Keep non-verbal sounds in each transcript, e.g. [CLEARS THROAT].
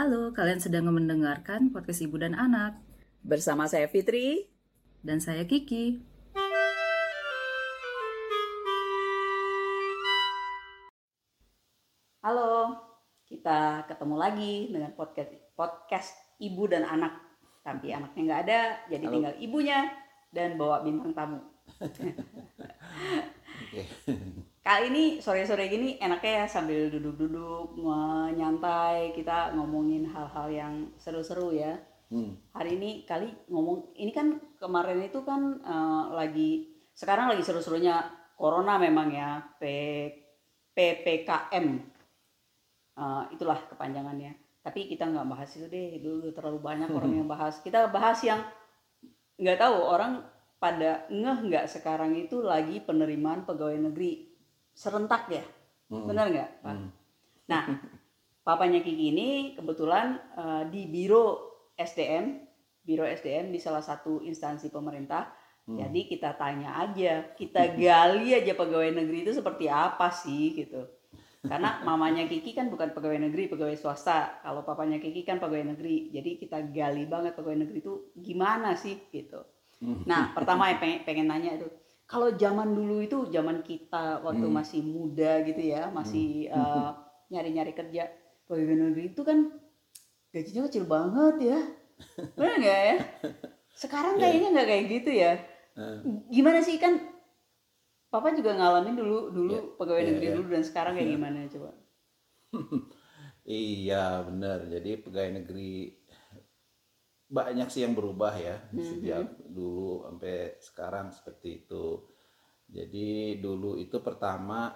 Halo, kalian sedang mendengarkan podcast Ibu dan Anak. Bersama saya Fitri. Dan saya Kiki. Halo, kita ketemu lagi dengan podcast podcast Ibu dan Anak. Tapi anaknya nggak ada, jadi Halo. tinggal ibunya dan bawa bintang tamu. [LAUGHS] [LAUGHS] Kali ini sore-sore gini enaknya ya sambil duduk-duduk nyantai kita ngomongin hal-hal yang seru-seru ya. Hmm. Hari ini kali ngomong ini kan kemarin itu kan eh, lagi sekarang lagi seru-serunya corona memang ya P, PPKM Eh, itulah kepanjangannya. Tapi kita nggak bahas itu deh dulu terlalu banyak orang [LAUGHS] yang bahas. Kita bahas yang nggak tahu orang pada ngeh nggak sekarang itu lagi penerimaan pegawai negeri serentak ya, Hmm. benar nggak? Pak? Hmm. Nah, [LAUGHS] papanya Kiki ini kebetulan eh, di Biro SDM, Biro SDM di salah satu instansi pemerintah. Hmm. Jadi kita tanya aja, kita [LAUGHS] gali aja pegawai negeri itu seperti apa sih gitu. Karena [LAUGHS] mamanya Kiki kan bukan pegawai negeri, pegawai swasta. Kalau papanya Kiki kan pegawai negeri. Jadi kita gali banget pegawai negeri itu gimana sih gitu. Hmm. Nah, pertama yang pengen, pengen nanya itu, kalau zaman dulu itu zaman kita waktu Hmm. masih muda gitu ya, masih eh, nyari-nyari kerja, pegawai negeri itu kan gajinya kecil banget ya, benar nggak ya? Sekarang [LAUGHS] Iya. kayaknya nggak kayak gitu ya. Eh, Gimana sih kan? Papa juga ngalamin dulu dulu Iya, pegawai iya, negeri iya. dulu dan sekarang kayak gimana coba? [LAUGHS] Iya benar. Jadi pegawai negeri banyak sih yang berubah ya Hmm, sejak dulu sampai sekarang seperti itu. Jadi dulu itu pertama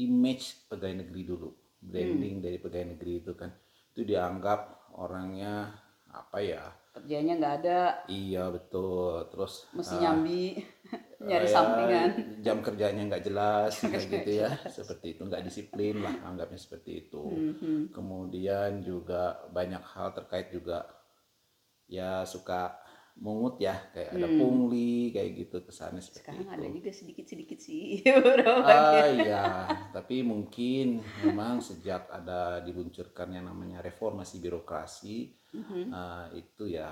image pegawai negeri dulu, branding dari pegawai negeri itu kan itu dianggap orangnya apa ya? Kerjanya nggak ada, Iya betul. Terus mesti eh, nyambi, [LAUGHS] nyari ya, sampingan. jam kerjanya nggak jelas kayak gitu ya seperti itu nggak disiplin lah anggapnya seperti itu Mhm. kemudian juga banyak hal terkait juga ya suka mungut ya kayak ada Hmm. pungli kayak gitu kesannya seperti Sekarang ada itu juga sedikit-sedikit sih [LAUGHS] beberapa ah iya tapi mungkin memang sejak ada diluncurkan yang namanya reformasi birokrasi Mhm. eh, itu ya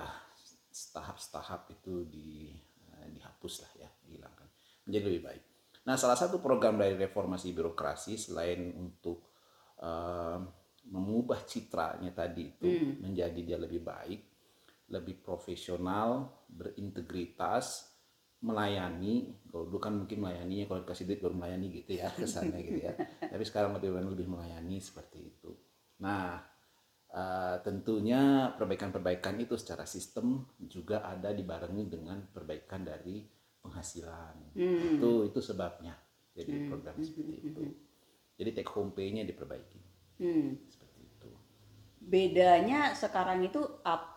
setahap-setahap itu di eh, dihapus lah ya dihilangkan menjadi lebih baik. Nah salah satu program dari reformasi birokrasi selain untuk eh, mengubah citranya tadi itu Hmm. menjadi dia lebih baik, lebih profesional, berintegritas, melayani. Kalau dulu kan mungkin melayaninya kalau dikasih duit baru melayani gitu ya [LAUGHS] kesannya gitu ya. Tapi sekarang lebih lebih melayani seperti itu. Nah Eh, tentunya perbaikan-perbaikan itu secara sistem juga ada dibarengi dengan perbaikan dari penghasilan. Hmm. Itu itu sebabnya jadi Hmm. program Hmm, seperti hmm, itu. Jadi take home pay-nya diperbaiki Hmm. seperti itu. Bedanya sekarang itu apa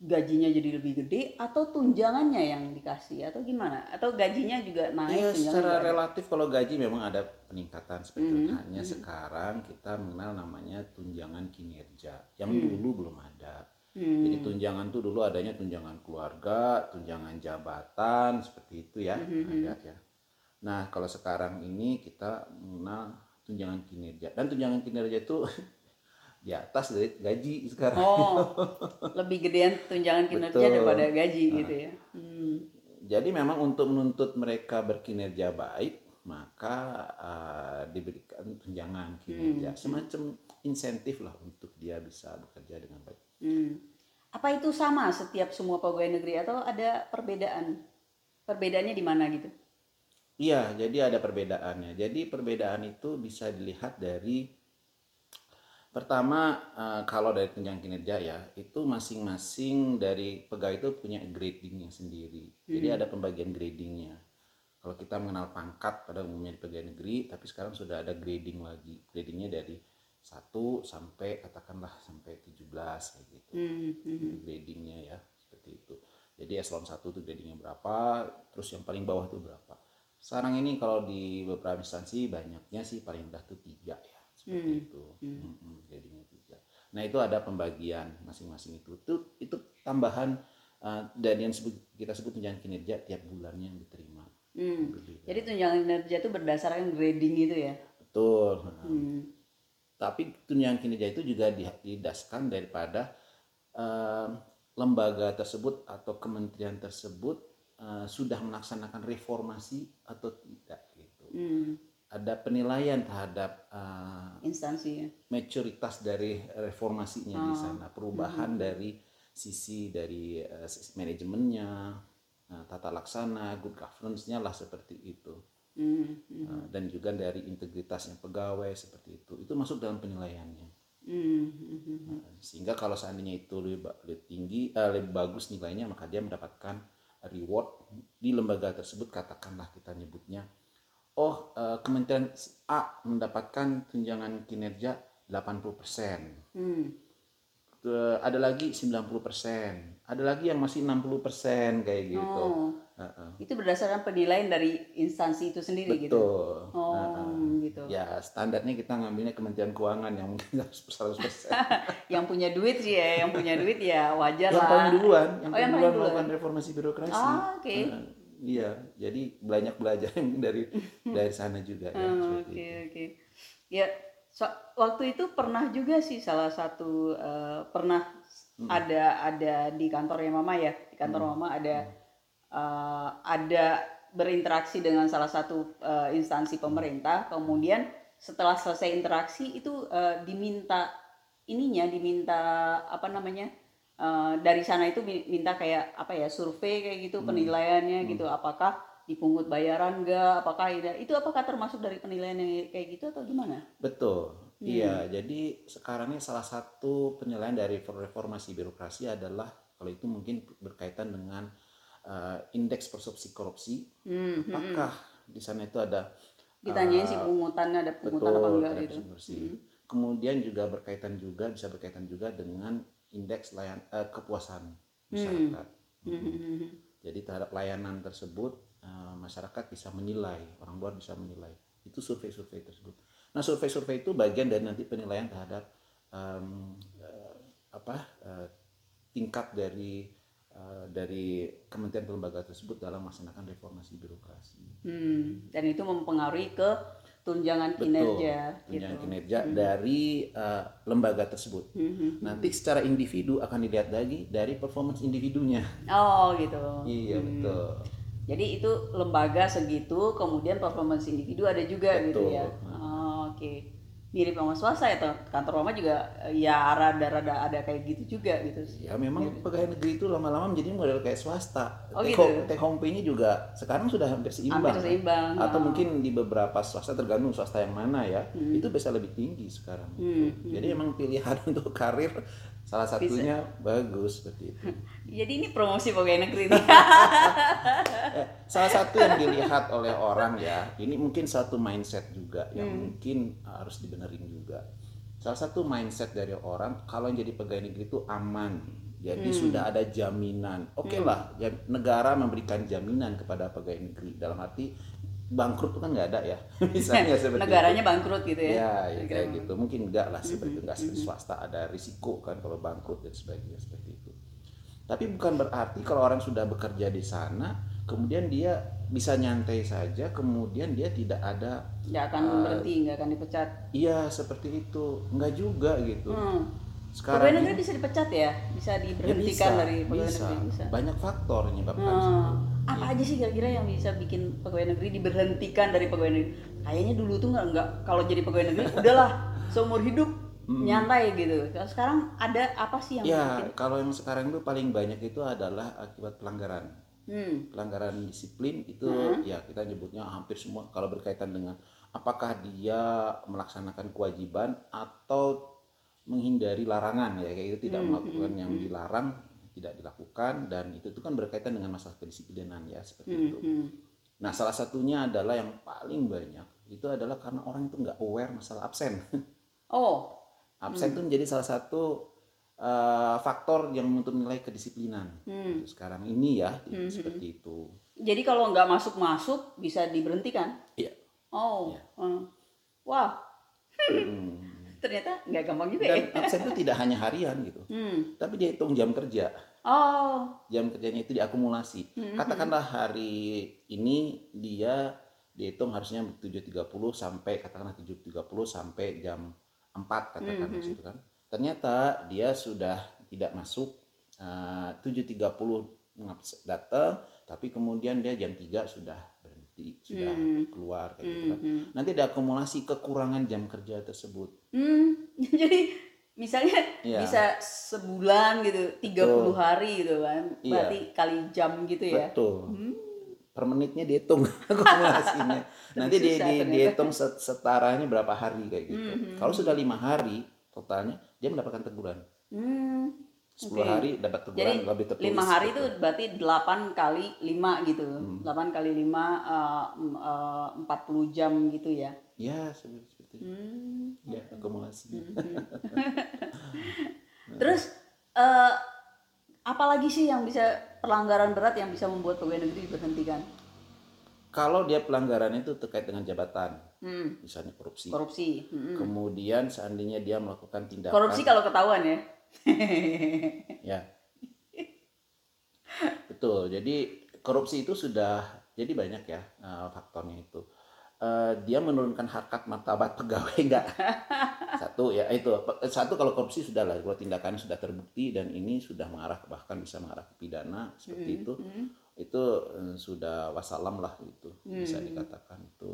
gajinya jadi lebih gede atau tunjangannya yang dikasih atau gimana? Atau gajinya juga naik Iya, tunjangan secara juga ada? relatif kalau gaji memang ada peningkatan seperti itu. Mhm, Hanya mhm. sekarang kita mengenal namanya tunjangan kinerja yang Hmm. dulu belum ada. Hmm. Jadi tunjangan tuh dulu adanya tunjangan keluarga, tunjangan jabatan seperti itu ya, Mhm. ada ya. Nah kalau sekarang ini kita mengenal tunjangan kinerja dan tunjangan kinerja itu [LAUGHS] di atas dari gaji sekarang. Oh, [LAUGHS] lebih gedean tunjangan kinerja Betul. daripada gaji Nah. gitu ya. Hmm. Jadi memang untuk menuntut mereka berkinerja baik maka uh, diberikan tunjangan kinerja, Hmm. semacam insentif lah untuk dia bisa bekerja dengan baik. Hmm. Apa itu sama setiap semua pegawai negeri atau ada perbedaan? Perbedaannya di mana gitu? Iya, jadi ada perbedaannya. Jadi perbedaan itu bisa dilihat dari pertama eh, kalau dari tunjangan kinerja ya, itu masing-masing dari pegawai itu punya gradingnya sendiri. Jadi Hmm. ada pembagian gradingnya. Kalau kita mengenal pangkat pada umumnya di pegawai negeri, tapi sekarang sudah ada grading lagi. Gradingnya dari 1 sampai katakanlah sampai 17 kayak gitu Hmm. Hmm. gradingnya ya seperti itu jadi eselon 1 tuh gradingnya berapa terus yang paling bawah tuh berapa sekarang ini kalau di beberapa instansi banyaknya sih paling rendah tuh tiga ya seperti Hmm. itu Hmm. Mm-mm, gradingnya tiga nah itu ada pembagian masing-masing itu itu itu tambahan uh, dan yang sebut, kita sebut tunjangan kinerja tiap bulannya yang diterima Hmm. Begitu. Jadi tunjangan kinerja itu berdasarkan grading itu ya. betul Hmm. tapi tunjangan kinerja itu juga di- didasarkan daripada eh, lembaga tersebut atau kementerian tersebut eh, sudah melaksanakan reformasi atau tidak gitu. Hmm, Ada penilaian terhadap eh, instansi ya. maturitas dari reformasinya di sana, perubahan dari sisi dari sisi manajemennya, eh, tata laksana, good governance-nya lah seperti itu. Hmm, hmm, Eh, dan juga dari integritasnya pegawai seperti itu. Itu masuk dalam penilaiannya. hmm, hmm, hmm, hmm. Nah, Sehingga kalau seandainya itu lebih, lebih tinggi, eh, lebih bagus nilainya, maka dia mendapatkan reward di lembaga tersebut. Katakanlah kita nyebutnya, oh eh, Kementerian A mendapatkan tunjangan kinerja 80%. Hmm. Ke- ada lagi 90%. Ada lagi yang masih 60% kayak gitu. Oh, Heeh. itu berdasarkan penilaian dari instansi itu sendiri gitu. Betul. Oh, Heeh. gitu. Ya standarnya kita ngambilnya Kementerian Keuangan yang mungkin [LAUGHS] 100%. [LAUGHS] Yang punya duit sih ya, yang punya duit ya wajar yang lah. paling duluan, yang Oh, paling yang duluan melakukan reformasi birokrasi. Ah, oke. Heeh. Iya, jadi banyak belajar dari dari sana juga ya. Seperti Oke oke. Ya so- waktu itu pernah juga sih salah satu eh, pernah Hmm. ada ada di kantornya mama ya di kantor mama ada eh, ada berinteraksi dengan salah satu eh, instansi pemerintah kemudian setelah selesai interaksi itu eh, diminta ininya diminta apa namanya eh, dari sana itu mi- minta kayak apa ya survei kayak gitu penilaiannya gitu. Apakah dipungut bayaran enggak apakah itu apakah termasuk dari penilaian yang kayak gitu atau gimana? Betul. Iya, jadi sekarang ini salah satu penilaian dari reformasi birokrasi adalah kalau itu mungkin berkaitan dengan eh, indeks persepsi korupsi. hmm, hmm. Apakah di sana itu ada ditanyain eh, sih pungutannya ada pungutan apa betul enggak terhadap gitu. bersih. Kemudian juga berkaitan juga bisa berkaitan juga dengan indeks layan eh, kepuasan masyarakat. Hmm, hmm, hmm, hmm. Jadi terhadap layanan tersebut eh, masyarakat bisa menilai, orang luar bisa menilai. Itu survei-survei tersebut. Nah survei-survei itu bagian dari nanti penilaian terhadap em, eh, apa eh, tingkat dari eh, dari kementerian lembaga tersebut dalam melaksanakan reformasi birokrasi. Hmm, dan itu mempengaruhi ke tunjangan kinerja Betul, tunjangan gitu. kinerja dari eh, lembaga tersebut. Hmm, hmm. Nanti secara individu akan dilihat lagi dari performance individunya. Oh gitu. Iya betul. Jadi itu lembaga segitu, kemudian performance individu ada juga gitu Betul. ya. Oh, Oke. Mirip sama swasta ya, kantor mama juga eh, ya rada-rada ada kayak gitu juga gitu. Ya memang pegawai negeri itu lama-lama menjadi model kayak swasta. Oh, take, gitu. home, take home pay-nya juga sekarang sudah hampir seimbang. Hampir seimbang. Atau Oh. mungkin di beberapa swasta tergantung swasta yang mana ya, itu bisa lebih tinggi sekarang. Hmm, Jadi emang pilihan [LAUGHS] untuk karir salah satunya bagus seperti itu. [LAUGHS] Jadi ini promosi pegawai negeri nih. Eh, [LAUGHS] salah satu yang dilihat oleh orang ya, ini mungkin satu mindset juga yang Hmm. mungkin harus dibenerin juga. Salah satu mindset dari orang kalau yang jadi pegawai negeri itu aman. Jadi Hmm. sudah ada jaminan. Oke lah, ya, negara memberikan jaminan kepada pegawai negeri dalam arti bangkrut itu kan nggak ada ya. [LAUGHS] Misalnya seperti Negaranya itu. bangkrut gitu ya. Ya, ya kayak gitu. Mungkin enggak lah seperti itu. Enggak seperti swasta ada risiko kan kalau bangkrut dan sebagainya seperti itu. Tapi bukan berarti kalau orang sudah bekerja di sana, kemudian dia bisa nyantai saja, kemudian dia tidak ada Nggak akan Eh, berhenti, nggak akan dipecat. iya seperti itu. Enggak juga gitu. Hmm. Sekarang Pegawai negeri ini- bisa dipecat ya? Bisa ya diberhentikan dari pegawai bisa. negeri bisa. Banyak faktor yang menyebabkan Hmm. Apa aja sih kira-kira yang bisa bikin pegawai negeri diberhentikan dari pegawai negeri? Kayaknya dulu tuh nggak nggak kalau jadi pegawai negeri [LAUGHS] udahlah seumur hidup nyantai gitu. Kalau sekarang ada apa sih yang Hmm. Ya, bikin? kalau yang sekarang itu paling banyak itu adalah akibat pelanggaran. Hmm. pelanggaran disiplin itu ya kita nyebutnya hampir semua kalau berkaitan dengan apakah dia melaksanakan kewajiban atau menghindari larangan ya kayak itu tidak melakukan yang dilarang tidak dilakukan dan itu itu kan berkaitan dengan masalah kedisiplinan ya seperti Hmm. itu. hmm. Nah salah satunya adalah yang paling banyak itu adalah karena orang itu nggak aware masalah absen. [LAUGHS] Oh, absen itu menjadi salah satu eh, faktor yang untuk menilai kedisiplinan Hmm. sekarang ini ya seperti itu. jadi kalau nggak masuk-masuk bisa diberhentikan? Iya. Oh, Iya. hmm. wah, Hmm. Ternyata nggak gampang juga Dan ya. absen itu tidak hanya harian gitu, Hmm. tapi dia hitung jam kerja. Oh, Jam kerjanya itu diakumulasi. Katakanlah hari ini dia dihitung harusnya 7.30 sampai katakanlah 7.30 sampai jam empat katakan di situ kan. Ternyata dia sudah tidak masuk eh, 7.30 datang, tapi kemudian dia jam 3 sudah berhenti, sudah Hmm. keluar kayak gitu kan. Mhm. Nanti ada akumulasi kekurangan jam kerja tersebut. Hmm, [LAUGHS] jadi misalnya Iya. bisa sebulan gitu, 30 hari gitu kan. Iya. Berarti kali jam gitu ya. Betul. Hmm. Per menitnya dihitung [LAUGHS] akumulasinya. [LAUGHS] Nanti di, di, dihitung set- setaranya berapa hari kayak gitu. Mhm. Kalau sudah lima hari totalnya, dia mendapatkan teguran. Hmm. 10 Oke. hari dapat teguran Jadi lebih tertulis. lima hari gitu. itu berarti 8 kali 5 gitu. Hmm. 8 kali 5 eh, eh, 40 jam gitu ya. Ya, seperti itu. Hmm. Ya, akumulasi. [LAUGHS] [LAUGHS] Terus eh apalagi sih yang bisa pelanggaran berat yang bisa membuat pegawai negeri diberhentikan? Kalau dia pelanggaran itu terkait dengan jabatan, Hmm. misalnya korupsi. Korupsi. Hmm. Kemudian seandainya dia melakukan tindakan Korupsi kalau ketahuan ya. [LAUGHS] ya. Betul. Jadi korupsi itu sudah jadi banyak ya eh, faktornya itu. Eh, dia menurunkan harkat martabat pegawai [LAUGHS] enggak? satu ya itu satu kalau korupsi sudah lah kalau tindakannya sudah terbukti dan ini sudah mengarah bahkan bisa mengarah ke pidana seperti itu Hmm. itu eh, sudah wasalam lah itu bisa Hmm. dikatakan itu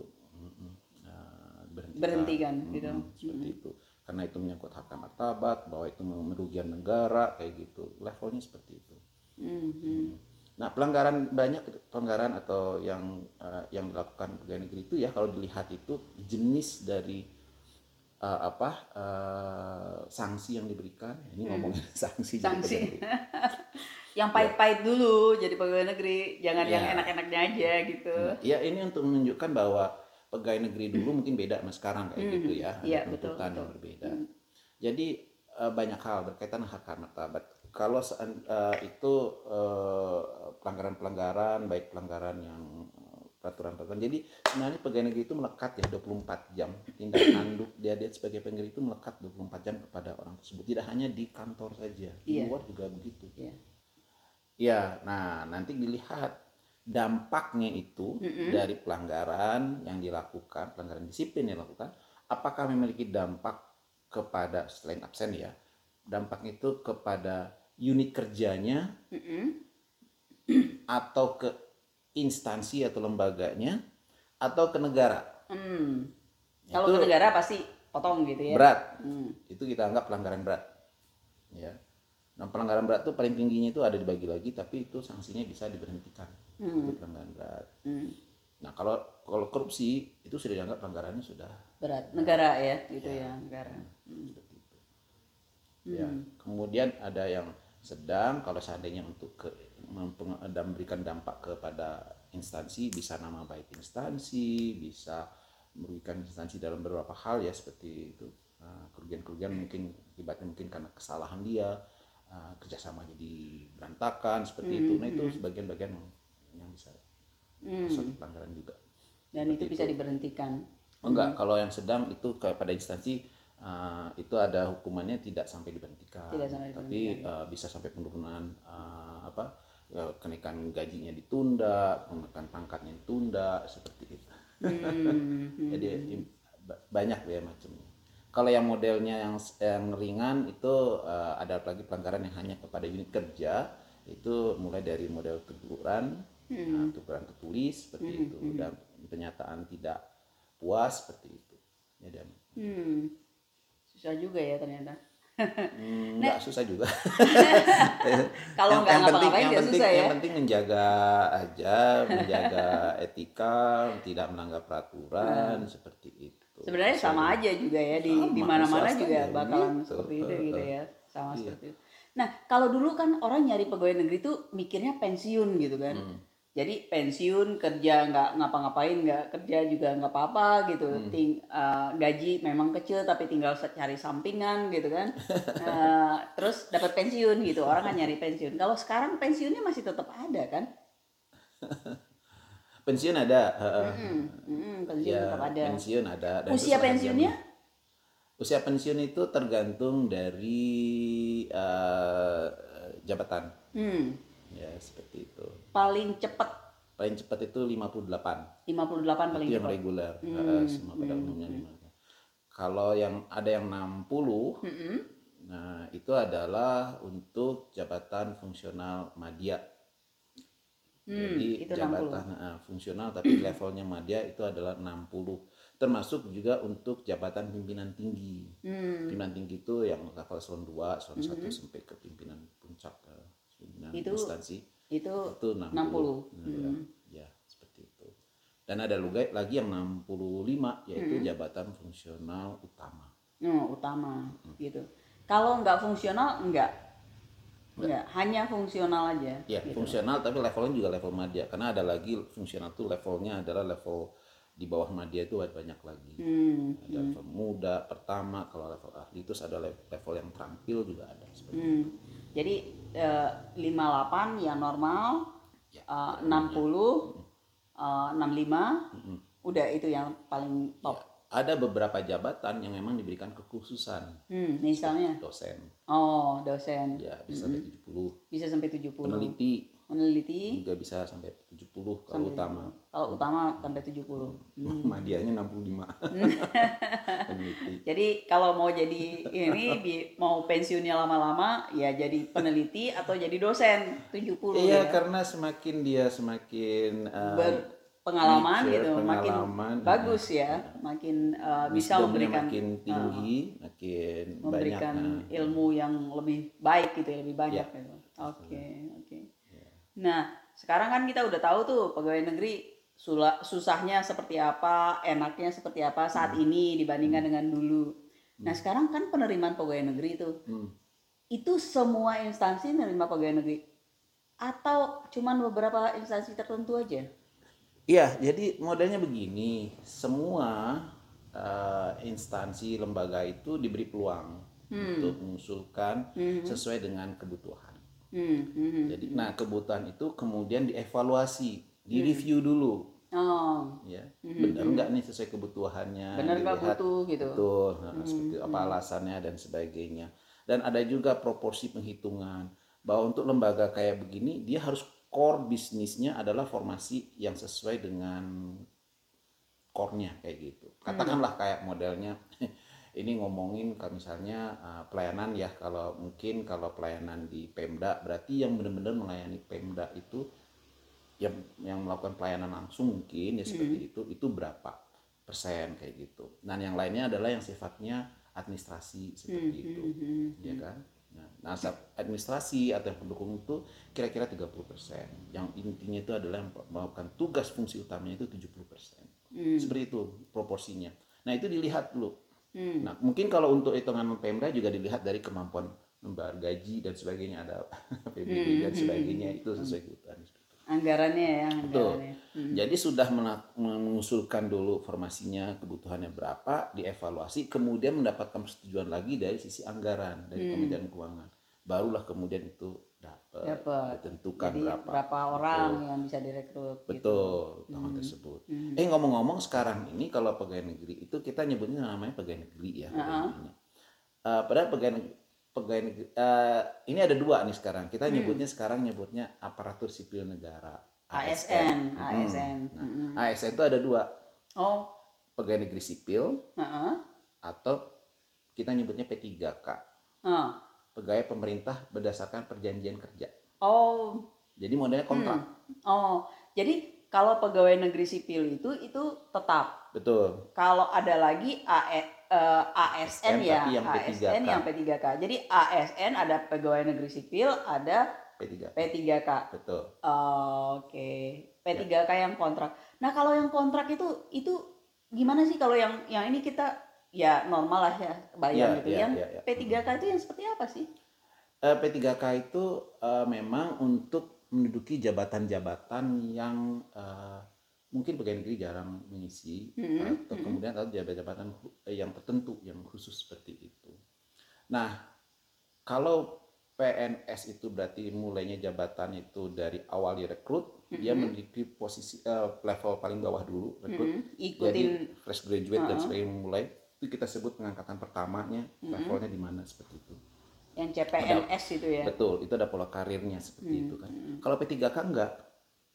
eh, berhentikan, Berhentikan, Mm, gitu. seperti itu karena itu menyangkut harkat martabat bahwa itu merugikan negara kayak gitu levelnya seperti itu Hmm. Hmm. nah pelanggaran banyak pelanggaran atau yang eh, yang dilakukan pegawai negeri itu ya kalau dilihat itu jenis dari eh, apa eh, sanksi yang diberikan ini ngomongin [LAUGHS] sanksi Hmm. Sanksi. [LAUGHS] Yang pahit-pahit dulu jadi pegawai negeri, jangan yang Iya. enak-enaknya aja gitu. Ya ini untuk menunjukkan bahwa pegawai negeri dulu mungkin beda sama sekarang kayak Mhm. gitu ya, ada Iya, betul, tuntutan yang berbeda. Hmm. Jadi eh, banyak hal berkaitan dengan harkat martabat. Kalau eh, itu eh, pelanggaran-pelanggaran, baik pelanggaran yang peraturan-peraturan. Jadi sebenarnya pegawai negeri itu melekat ya 24 jam. Tindak [COUGHS] tanduk dia dia sebagai pegawai itu melekat 24 jam kepada orang tersebut. Tidak hanya di kantor saja, di Iya. luar juga begitu. Iya. Ya, nah nanti dilihat dampaknya itu Mm-mm. dari pelanggaran yang dilakukan, pelanggaran disiplin yang dilakukan, apakah memiliki dampak kepada selain absen ya, dampak itu kepada unit kerjanya Mm-mm. atau ke instansi atau lembaganya atau ke negara. Hmm. Kalau ke negara pasti potong gitu ya. berat, Hmm. itu kita anggap pelanggaran berat. Ya. Nah, pelanggaran berat itu paling tingginya itu ada dibagi lagi, tapi itu sanksinya bisa diberhentikan. Hmm. Itu pelanggaran berat. Hmm. Nah kalau kalau korupsi itu sudah dianggap pelanggarannya sudah Berat negara ya, gitu ya, negara. Hmm. seperti itu. Ya. Hmm. Kemudian ada yang sedang kalau seandainya untuk ke, memberikan dampak kepada instansi bisa nama baik instansi, bisa merugikan instansi dalam beberapa hal ya seperti itu. Nah, kerugian-kerugian mungkin akibatnya mungkin karena kesalahan dia, uh, kerjasamanya jadi berantakan seperti itu. Nah itu sebagian-bagian yang, yang bisa Hmm. suatu pelanggaran juga. Dan itu bisa diberhentikan. Oh, enggak, kalau yang sedang itu kepada instansi uh, itu ada hukumannya tidak sampai diberhentikan, Tidak sampai tapi uh, bisa sampai penurunan uh, apa ya, kenaikan gajinya ditunda, kenaikan pangkatnya ditunda seperti itu. Hmm. [LAUGHS] Jadi im- ba- banyak ya macamnya. Kalau yang modelnya yang yang ringan itu uh, ada lagi pelanggaran yang hanya kepada unit kerja itu mulai dari model teguran, uh, teguran tertulis seperti itu dan pernyataan tidak puas seperti itu. Ya dan Hmm. Susah juga ya ternyata. hmm, [LAUGHS] nggak susah juga. [LAUGHS] Kalau nggak yang penting ngapa-ngapain yang penting susah ya. yang penting menjaga aja, menjaga [LAUGHS] etika, tidak melanggar peraturan seperti itu. Sebenarnya sama aja juga ya di Sama, di mana-mana juga bakalan gitu. seperti itu gitu ya. Sama Iya. seperti itu. Nah, kalau dulu kan orang nyari pegawai negeri tuh mikirnya pensiun gitu kan. Hmm. Jadi pensiun kerja nggak ngapa-ngapain nggak kerja juga nggak apa-apa gitu. Hmm. Ting, eh, gaji memang kecil tapi tinggal cari sampingan gitu kan. [LAUGHS] Eh, terus dapat pensiun gitu. Orang kan nyari pensiun. Kalau sekarang pensiunnya masih tetap ada kan? [LAUGHS] Pensiun ada, heeh. Hmm, hmm, pensiun Ya, tetap ada. pensiun ada. dan Usia pensiunnya? jamin. Usia pensiun itu tergantung dari eh, jabatan. Hmm, Ya, seperti itu. paling cepat Paling cepat itu 58. 58 paling itu yang cepat. reguler Hmm, eh, semua pada umumnya 58. Kalau yang ada yang 60, Mm-mm. nah itu adalah untuk jabatan fungsional madya. Hmm, Jadi itu 60. jabatan eh, fungsional tapi [CLEARS THROAT] levelnya madya itu adalah 60. Termasuk juga untuk jabatan pimpinan tinggi. Hmm, Pimpinan tinggi itu yang level eselon 2, eselon 1 sampai ke pimpinan puncak eh, pimpinan Itu instansi itu itu 60. 60. Nah, Hmm. ya, seperti itu. Dan ada juga lagi yang 65 yaitu Hmm. jabatan fungsional utama. oh, utama Hmm. gitu. Kalau nggak fungsional enggak. Enggak, hanya fungsional aja. Ya, gitu. fungsional tapi levelnya juga level madya karena ada lagi fungsional tuh levelnya adalah level di bawah madya itu ada banyak lagi. Hmm, Ada level muda, pertama, kalau level ahli itu ada le- level yang terampil juga ada seperti hmm. Jadi eh, 58 yang normal, Ya, eh, 60, eh, 65, udah itu yang paling top. Ya, ada beberapa jabatan yang memang diberikan kekhususan Hmm, misalnya, dosen oh dosen. Ya bisa sampai 70 bisa sampai 70. peneliti. Meneliti juga bisa sampai 70 kalau utama. kalau utama sampai 70. Madianya 65 peneliti. Jadi kalau mau jadi ini mau pensiunnya lama-lama ya jadi peneliti atau jadi dosen. 70 iya ya. karena semakin dia semakin uh, Berpengalaman mature, gitu, makin pengalaman, bagus ya, makin uh, bisa memberikan makin tinggi makin memberikan banyak nah. ilmu yang lebih baik gitu ya, lebih banyak Ya. gitu. Oke, oke. Nah, sekarang kan kita udah tahu tuh pegawai negeri sula- susahnya seperti apa, enaknya seperti apa saat Hmm. ini dibandingkan dengan dulu. Nah, sekarang kan penerimaan pegawai negeri itu Hmm. itu semua instansi menerima pegawai negeri atau cuman beberapa instansi tertentu aja? Iya, jadi modelnya begini, semua eh, instansi lembaga itu diberi peluang untuk mengusulkan sesuai dengan kebutuhan. Hmm, hmm, hmm. Jadi, nah kebutuhan itu kemudian dievaluasi, direview dulu, Oh, ya, benar nggak nih sesuai kebutuhannya? benar nggak butuh gitu? Betul, nah, seperti apa alasannya dan sebagainya. Dan ada juga proporsi penghitungan. Bahwa untuk lembaga kayak begini dia harus core bisnisnya adalah formasi yang sesuai dengan core-nya kayak gitu. Katakanlah kayak modelnya [LAUGHS] ini ngomongin kalau misalnya uh, pelayanan ya kalau mungkin kalau pelayanan di Pemda berarti yang benar-benar melayani Pemda itu yang yang melakukan pelayanan langsung mungkin ya seperti itu itu berapa persen kayak gitu. Dan yang lainnya adalah yang sifatnya administrasi seperti itu, ya kan? Nah, nah, sab- administrasi atau yang pendukung itu kira-kira 30 persen. Yang intinya itu adalah melakukan tugas fungsi utamanya itu 70 persen. Seperti itu proporsinya. Nah itu dilihat dulu. Nah mungkin kalau untuk hitungan Pemda juga dilihat dari kemampuan membayar gaji dan sebagainya ada [LAUGHS] PBB dan sebagainya itu sesuai kebutuhan. Anggarannya ya, Betul. anggarannya. Jadi sudah mengusulkan dulu formasinya kebutuhannya berapa, dievaluasi, kemudian mendapatkan persetujuan lagi dari sisi anggaran dari Kementerian Keuangan. Barulah kemudian itu dapat, ditentukan Jadi berapa. berapa orang yang bisa direkrut? gitu. Betul, tahun tersebut. Eh ngomong-ngomong sekarang ini kalau pegawai negeri itu kita nyebutnya namanya pegawai negeri ya. pegawai negerinya. Eh, padahal pegawai negeri, pegawai negeri eh, ini ada dua nih sekarang. Kita nyebutnya sekarang nyebutnya aparatur sipil negara. ASN, Hmm. ASN. Nah, ASN itu ada dua, Oh, pegawai negeri sipil heeh. atau kita nyebutnya P3K, Heeh. pegawai pemerintah berdasarkan perjanjian kerja. Oh, Jadi modelnya kontrak. oh. Jadi kalau pegawai negeri sipil itu itu tetap. Betul. Kalau ada lagi AE, eh, ASN ya, yang ASN P3K. yang P3K. Jadi ASN ada pegawai negeri sipil, ada P3K. P3K. Betul. Oh, Oke, P3K yang kontrak. Nah kalau yang kontrak itu itu gimana sih kalau yang yang ini kita ya normal lah ya bayang Iya, gitu. iya, yang iya, iya. P3K itu yang seperti apa sih? Eh, P3K itu eh, memang untuk menduduki jabatan-jabatan yang eh, mungkin pegawai negeri jarang mengisi Mm-hmm, atau kemudian atau jabatan-jabatan eh, yang tertentu yang khusus seperti itu. Nah, kalau PNS itu berarti mulainya jabatan itu dari awal direkrut, dia memiliki posisi eh, level paling bawah dulu rekrut. Mm, Jadi ikutin fresh graduate dan sebagainya mulai itu kita sebut pengangkatan pertamanya levelnya di mana seperti itu. yang CPNS itu ya. Betul, itu ada pola karirnya seperti itu kan. Kalau P3K enggak,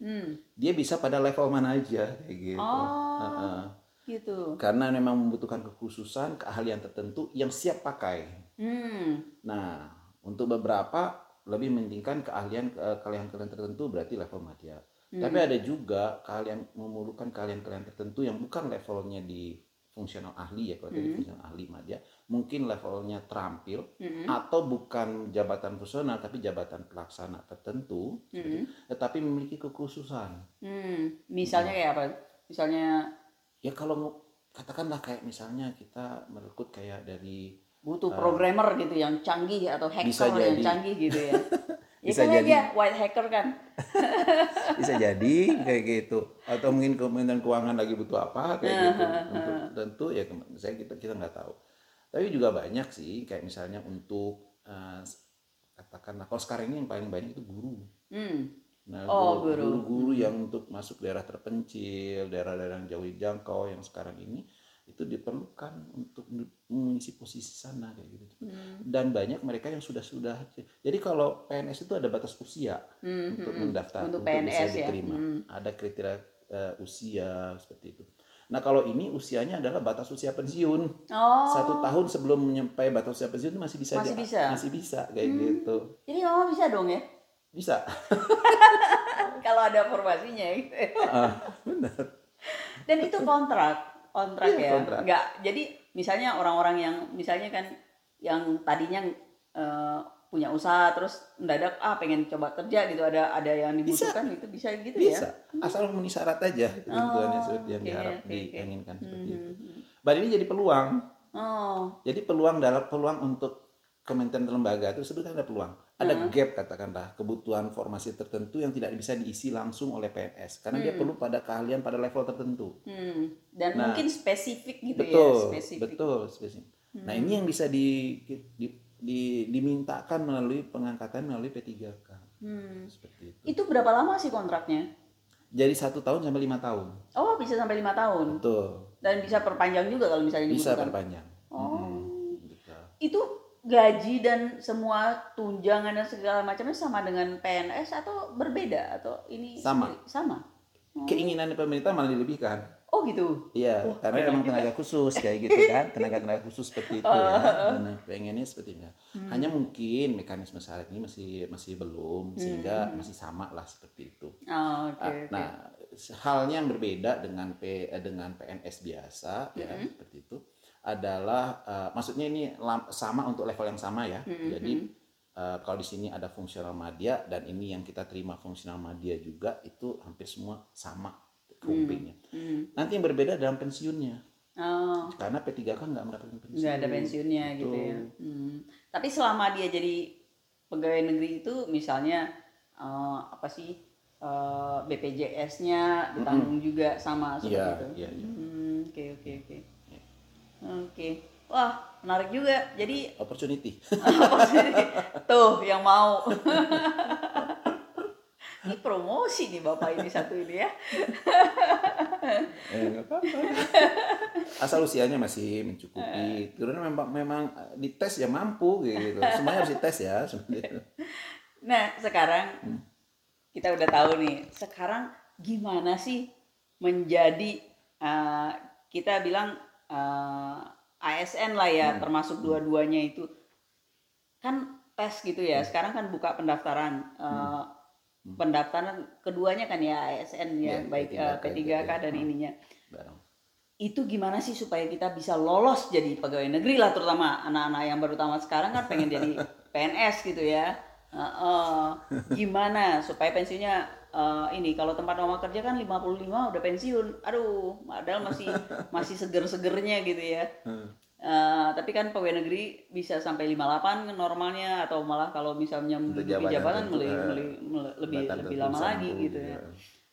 Hmm. dia bisa pada level mana aja kayak gitu. Oh. Heeh. gitu. karena memang membutuhkan kekhususan, keahlian tertentu yang siap pakai. Hmm. Nah, untuk beberapa lebih mementingkan keahlian eh, keahlian-keahlian tertentu berarti level madya. Hmm. Tapi ada juga keahlian memerlukan keahlian-keahlian tertentu yang bukan levelnya di fungsional ahli ya kalau tadi Hmm. fungsional ahli madya, mungkin levelnya terampil Mm-mm. atau bukan jabatan fungsional tapi jabatan pelaksana tertentu, Mm-mm. tetapi memiliki kekhususan. Hmm. Misalnya kayak apa? Misalnya Ya kalau mau- katakanlah kayak misalnya kita merekrut kayak dari butuh programmer gitu yang canggih atau hacker yang jadi. canggih gitu ya. [LAUGHS] ya Bisa kan jadi. dia white hacker kan. bisa jadi kayak gitu atau mungkin kementerian keuangan lagi butuh apa kayak gitu [LAUGHS] untuk tentu ya saya kita kita nggak tahu tapi juga banyak sih kayak misalnya untuk eh, katakanlah kalau sekarang ini yang paling banyak itu guru Hmm. nah Oh, guru- guru. guru-guru yang untuk masuk daerah terpencil daerah-daerah yang jauh dijangkau yang sekarang ini itu diperlukan untuk mengisi posisi sana kayak gitu Hmm. dan banyak mereka yang sudah sudah jadi kalau PNS itu ada batas usia Hmm, untuk hmm, mendaftar Untuk bisa PNS ya. diterima Hmm. ada kriteria eh, usia seperti itu nah kalau ini usianya adalah batas usia pensiun Oh. satu tahun sebelum menyampai batas usia pensiun itu masih bisa Masih bisa? masih bisa kayak Hmm. gitu Jadi mama bisa dong ya bisa [LAUGHS] kalau ada formasinya gitu. Ah, benar Dan itu kontrak, kontrak Iya, ya. kontrak. Nggak, jadi misalnya orang-orang yang misalnya kan yang tadinya eh, punya usaha terus mendadak ah pengen coba kerja gitu ada ada yang dibutuhkan itu bisa gitu bisa ya. asal memenuhi syarat aja ketentuannya Oh, seperti yang oke, diharap oke. diinginkan seperti itu Hmm. Mbak ini jadi peluang Oh. jadi peluang dalam peluang untuk kementerian lembaga itu sebetulnya ada peluang ada Hmm. gap katakanlah kebutuhan formasi tertentu yang tidak bisa diisi langsung oleh PNS karena dia Hmm. perlu pada keahlian pada level tertentu Hmm. Dan Nah, mungkin spesifik gitu betul ya, spesifik. betul spesifik nah Hmm. ini yang bisa di, di, di- dimintakan melalui pengangkatan melalui P3K Hmm. seperti itu Itu berapa lama sih kontraknya? jadi satu tahun sampai lima tahun Oh, bisa sampai lima tahun. betul Dan bisa perpanjang juga kalau misalnya bisa dibutuhkan. perpanjang Oh. Gitu. Itu gaji dan semua tunjangan dan segala macamnya sama dengan PNS atau berbeda atau ini Sama. Sama. keinginan pemerintah malah dilebihkan Oh gitu. Iya, Wah, karena memang juga. tenaga khusus kayak gitu kan, tenaga-tenaga khusus seperti itu ya. Dan [LAUGHS] pengennya seperti itu. Hanya mungkin mekanisme syarat ini masih masih belum sehingga masih sama lah seperti itu. Oh, oke. Ah. Nah, halnya yang berbeda dengan P eh, dengan PNS biasa ya seperti itu adalah eh, maksudnya ini sama untuk level yang sama ya. Jadi eh, kalau di sini ada fungsional madya dan ini yang kita terima fungsional madya juga itu hampir semua sama groupingnya. Hmm. Nanti yang berbeda dalam pensiunnya. Oh, Karena P3 kan nggak mendapatkan pensiun. nggak ada pensiunnya gitu ya. Hmm. Tapi selama dia jadi pegawai negeri itu misalnya eh, apa sih eh, BPJS-nya ditanggung juga sama seperti Iya, itu. iya, iya. Hmm, Oke oke oke. Oke. Wah menarik juga. Jadi Opportunity. [LAUGHS] sih? Tuh yang mau. [LAUGHS] ini promosi nih bapak ini satu ini ya. [LAUGHS] eh, apa-apa. Asal usianya masih mencukupi. Karena memang memang eh, dites ya mampu gitu. Semuanya harus dites ya. [LAUGHS] Nah sekarang kita udah tahu nih. Sekarang gimana sih menjadi eh, kita bilang eh, ASN lah ya, termasuk dua-duanya itu kan tes gitu ya. Sekarang kan buka pendaftaran. eh, Pendaftaran keduanya kan ya ASN ya, Iya, baik eh, P3K, P3K dan ya. ininya. Barang. itu gimana sih supaya kita bisa lolos jadi pegawai negeri lah terutama anak-anak yang baru tamat sekarang kan pengen jadi [LAUGHS] PNS gitu ya Heeh. gimana supaya pensiunnya eh, ini kalau tempat mama kerja kan 55 udah pensiun aduh padahal masih masih seger-segernya gitu ya Eh, tapi kan pegawai negeri bisa sampai 58 normalnya atau malah kalau misalnya menduduki jabatan eh, lebih lebih tertentu lama lagi gitu ya ya.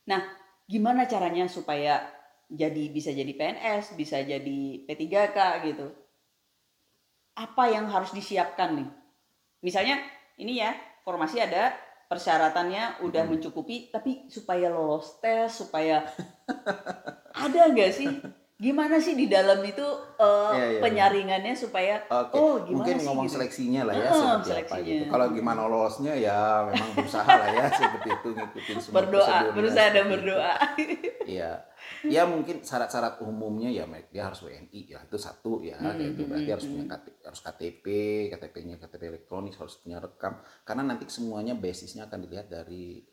Nah, gimana caranya supaya jadi bisa jadi PNS, bisa jadi P3K gitu? Apa yang harus disiapkan nih? Misalnya ini ya, formasi ada, persyaratannya udah mencukupi, tapi supaya lolos tes, supaya [LAUGHS] ada nggak sih gimana sih di dalam itu uh, Iya, iya, penyaringannya supaya Oke, oh gimana mungkin sih ngomong gitu. seleksinya lah ya Heeh, seperti apa gitu. Kalau gimana lolosnya ya memang berusaha lah ya seperti itu ngikutin semua berdoa berusaha dan itu. berdoa Iya. Ya mungkin syarat-syarat umumnya ya dia harus WNI ya itu satu ya Hmm, hmm, berarti hmm, harus punya hmm. KTP, harus KTP, KTP-nya KTP elektronik harus punya rekam karena nanti semuanya basisnya akan dilihat dari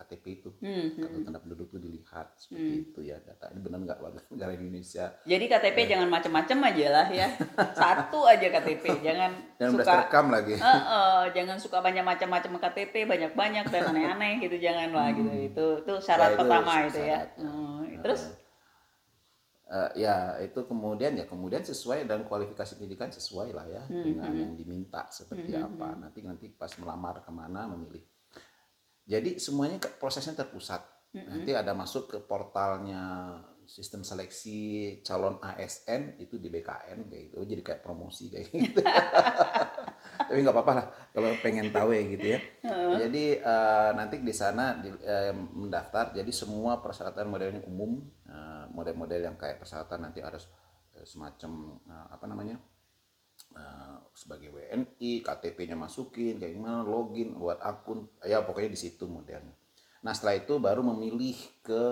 KTP itu. Hmm, Kartu hmm. tanda penduduk itu dilihat seperti Hmm. itu ya data ini benar nggak warga negara Indonesia jadi KTP Iya. jangan macam-macam aja lah ya [LAUGHS] satu aja KTP jangan dan suka terekam lagi. Heeh, jangan suka banyak macam-macam KTP banyak-banyak dan [LAUGHS] aneh-aneh gitu jangan lah gitu itu itu syarat Hmm. Ya, itu pertama itu ya syarat, ya. Hmm, terus Eh, ya itu kemudian ya kemudian sesuai dan kualifikasi pendidikan sesuai lah ya Hmm, dengan hmm. yang diminta seperti Hmm, hmm, apa nanti nanti pas melamar ke mana memilih jadi semuanya prosesnya terpusat. Hmm, nanti ada masuk ke portalnya sistem seleksi calon ASN itu di BKN kayak gitu. Jadi kayak promosi kayak gitu. [LAUGHS] Tapi nggak apa-apa lah kalau pengen tahu ya gitu ya. Jadi eh, nanti di sana di- eh, mendaftar. Jadi semua persyaratan modelnya umum eh, model-model yang kayak persyaratan nanti harus semacam eh, apa namanya eh, sebagai WNI KTP-nya masukin kayak gimana login buat akun ya pokoknya di situ modelnya nah setelah itu baru memilih ke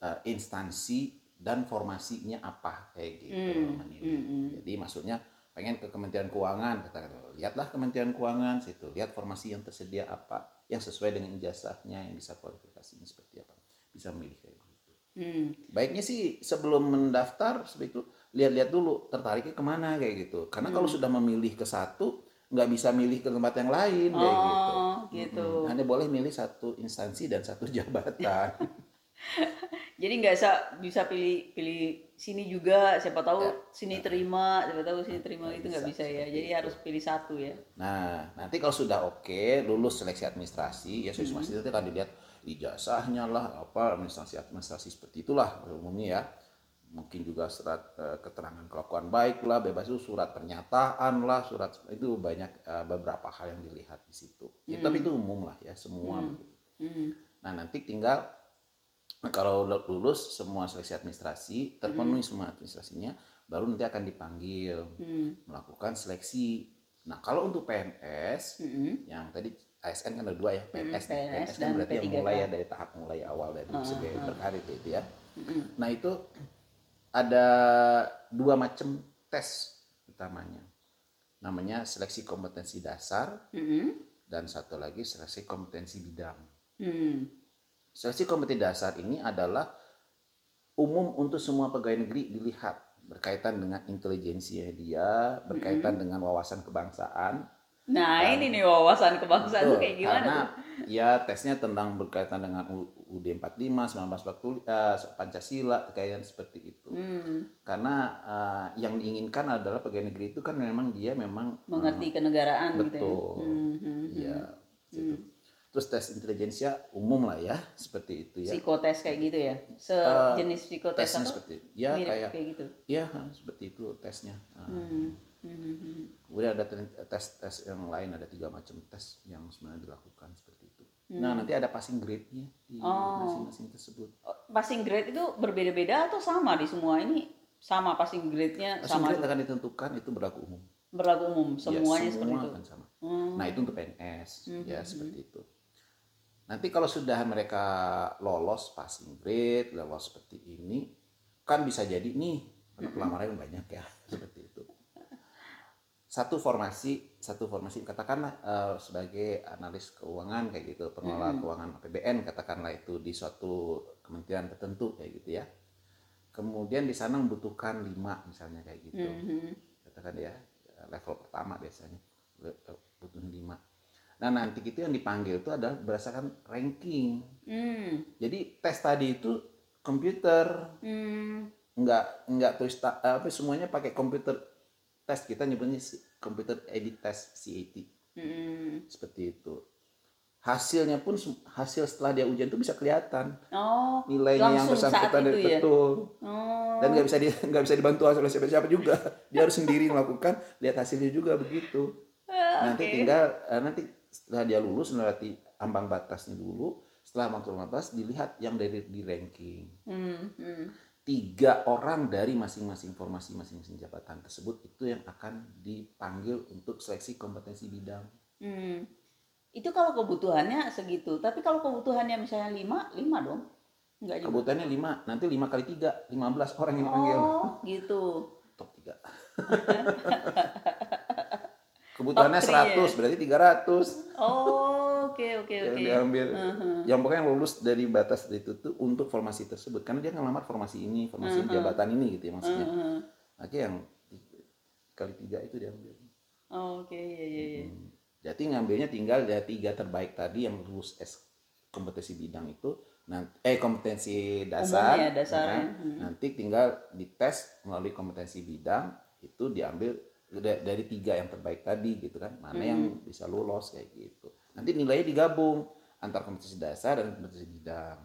eh, instansi dan formasinya apa kayak gitu memilih. hmm, hmm. jadi maksudnya pengen ke Kementerian Keuangan katakan lihatlah Kementerian Keuangan situ lihat formasi yang tersedia apa yang sesuai dengan ijazahnya yang bisa kualifikasinya seperti apa bisa memilih kayak gitu Hmm. baiknya sih sebelum mendaftar seperti itu lihat-lihat dulu tertariknya ke mana kayak gitu karena kalau Hmm. sudah memilih ke satu nggak bisa milih ke tempat yang lain kayak gitu Oh, gitu. Mm-mm. hanya boleh milih satu instansi dan satu [LAUGHS] jabatan [LAUGHS] Jadi nggak bisa bisa pilih pilih sini juga, siapa tahu Ya. sini terima, siapa tahu sini terima itu nggak bisa bisa ya. Jadi itu. harus pilih satu ya. Nah, nanti kalau sudah oke, lulus seleksi administrasi, ya seleksi administrasi itu akan dilihat ijazahnya lah, apa administrasi administrasi seperti itulah umumnya ya. Mungkin juga surat eh, keterangan kelakuan baik lah, bebas itu surat pernyataan lah, surat itu banyak eh, beberapa hal yang dilihat di situ. Ya, Tapi itu umum lah ya, semua. Hmm. Hmm. Nah, nanti tinggal kalau lulus semua seleksi administrasi, terpenuhi semua administrasinya, baru nanti akan dipanggil Hmm. melakukan seleksi. Nah, kalau untuk PNS Hmm. yang tadi ASN kan ada dua ya, PNS. Hmm, PNS PNS kan dan berarti yang P3K. mulai ya dari tahap mulai awal dari Ah, segi ah. berkarir itu ya. Hmm. Nah, itu ada dua macam tes utamanya. Namanya seleksi kompetensi dasar Hmm. dan satu lagi seleksi kompetensi bidang. Hmm. Seleksi kompetensi dasar ini adalah umum untuk semua pegawai negeri dilihat berkaitan dengan intelijensinya dia, berkaitan dengan wawasan kebangsaan. Nah, Kan. ini nih wawasan kebangsaan tuh Betul, kayak gimana karena tuh? ya tesnya tentang berkaitan dengan UUD 45, 1940, eh, Pancasila, kayak seperti itu. Hmm. Karena eh, yang diinginkan adalah pegawai negeri itu kan memang dia memang eh, Mengerti kenegaraan gitu ya. betul. Hmm, hmm, Iya. hmm. gitu. Terus tes intelijensia umum lah ya, seperti itu ya. Psikotes kayak gitu ya. Eh, Sejenis psikotes tesnya apa? seperti ya Mirip kayak kayak gitu. ya seperti itu tesnya. Nah, Hmm. Hmm, hmm, hmm. Kemudian ada tes tes yang lain ada tiga macam tes yang sebenarnya dilakukan seperti itu. Hmm. Nah nanti ada passing grade-nya di Oh. masing-masing tersebut. Oh, Passing grade itu berbeda-beda atau sama di semua ini? Sama passing grade-nya Passing sama grade akan ditentukan itu berlaku umum. berlaku umum Ya, semuanya semua seperti itu. akan sama. Hmm. Nah itu untuk PNS Hmm, ya hmm, seperti itu. Nanti kalau sudah mereka lolos passing grade, lolos seperti ini, kan bisa jadi nih karena pelamaran banyak ya [LAUGHS] seperti. Satu formasi, satu formasi katakanlah eh, sebagai analis keuangan kayak gitu, pengelola Mm-mm. keuangan APBN katakanlah itu di suatu kementerian tertentu kayak gitu ya. Kemudian di sana membutuhkan lima misalnya kayak gitu Mhm. katakan ya level pertama biasanya butuh lima nah nanti itu yang dipanggil itu adalah berdasarkan ranking Hmm. jadi tes tadi itu komputer Hmm. nggak nggak tulis apa semuanya pakai komputer tes kita nyebutnya komputer edit test CAT Hmm. seperti itu hasilnya pun hasil setelah dia ujian itu bisa kelihatan Oh, nilainya yang bersangkutan dari ya? betul Oh. dan nggak bisa di [LAUGHS] nggak bisa dibantu oleh siapa-siapa juga dia harus sendiri melakukan lihat hasilnya juga begitu Ah, nanti tinggal eh, nanti setelah dia lulus melewati ambang batasnya dulu setelah masuk ambang batas dilihat yang dari di ranking Hmm. Hmm. Tiga orang dari masing-masing formasi masing-masing jabatan tersebut itu yang akan dipanggil untuk seleksi kompetensi bidang. Hmm. Itu kalau kebutuhannya segitu. Tapi kalau kebutuhannya misalnya lima, lima dong. Enggak. Kebutuhannya lima, nanti lima kali tiga, lima belas orang yang dipanggil. Oh, gitu. [LAUGHS] Top tiga. [LAUGHS] Kebutuhannya Top three, 100, ya? berarti 300. Oh, oke oke yang oke. diambil Mhm. yang pokoknya yang lulus dari batas itu tuh untuk formasi tersebut karena dia ngelamar formasi ini formasi Mhm. jabatan ini gitu ya maksudnya Mhm. akhirnya yang kali tiga itu diambil Oh, Oke, iya iya iya. Hmm. jadi ngambilnya tinggal dari tiga terbaik tadi yang lulus S kompetensi bidang itu nanti eh kompetensi dasar, Umumnya, dasar, ya kan? ya. Hmm. nanti tinggal dites melalui kompetensi bidang itu diambil da- dari tiga yang terbaik tadi gitu kan mana yang Hmm. bisa lolos kayak gitu nanti nilainya digabung antar kompetensi dasar dan kompetensi bidang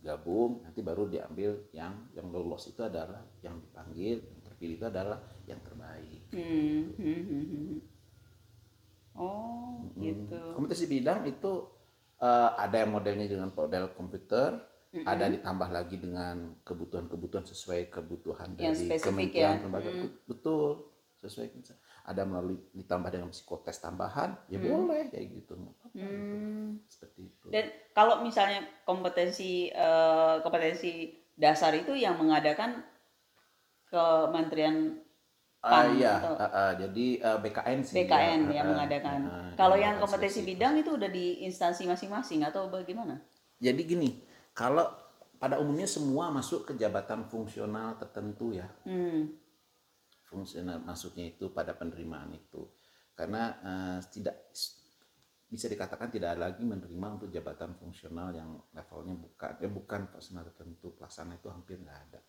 gabung nanti baru diambil yang yang lolos itu adalah yang dipanggil yang terpilih itu adalah yang terbaik Hmm, hmm, hmm, hmm. Oh, Hmm. gitu. Kompetensi bidang itu eh, ada yang modelnya dengan model komputer, Mm-mm. ada ditambah lagi dengan kebutuhan-kebutuhan sesuai kebutuhan Yang dari spesifik kementerian ya. lembaga. Mm. Betul, sesuai ada melalui ditambah dengan psikotes tambahan, ya Mm. boleh kayak gitu. gitu. Hmm. Seperti itu. Dan kalau misalnya kompetensi eh, kompetensi dasar itu yang mengadakan Kementerian Ah, PAN iya, atau- ah, ah, jadi eh, BKN sih. BKN ya, yang ah, mengadakan. ah, Kalau yang kompetensi seleksi. bidang itu udah di instansi masing-masing atau bagaimana? Jadi gini, kalau pada umumnya semua masuk ke jabatan fungsional tertentu ya. Hmm. Fungsional masuknya itu pada penerimaan itu karena eh, tidak bisa dikatakan tidak ada lagi menerima untuk jabatan fungsional yang levelnya bukan eh bukan personal tertentu pelaksana itu hampir nggak ada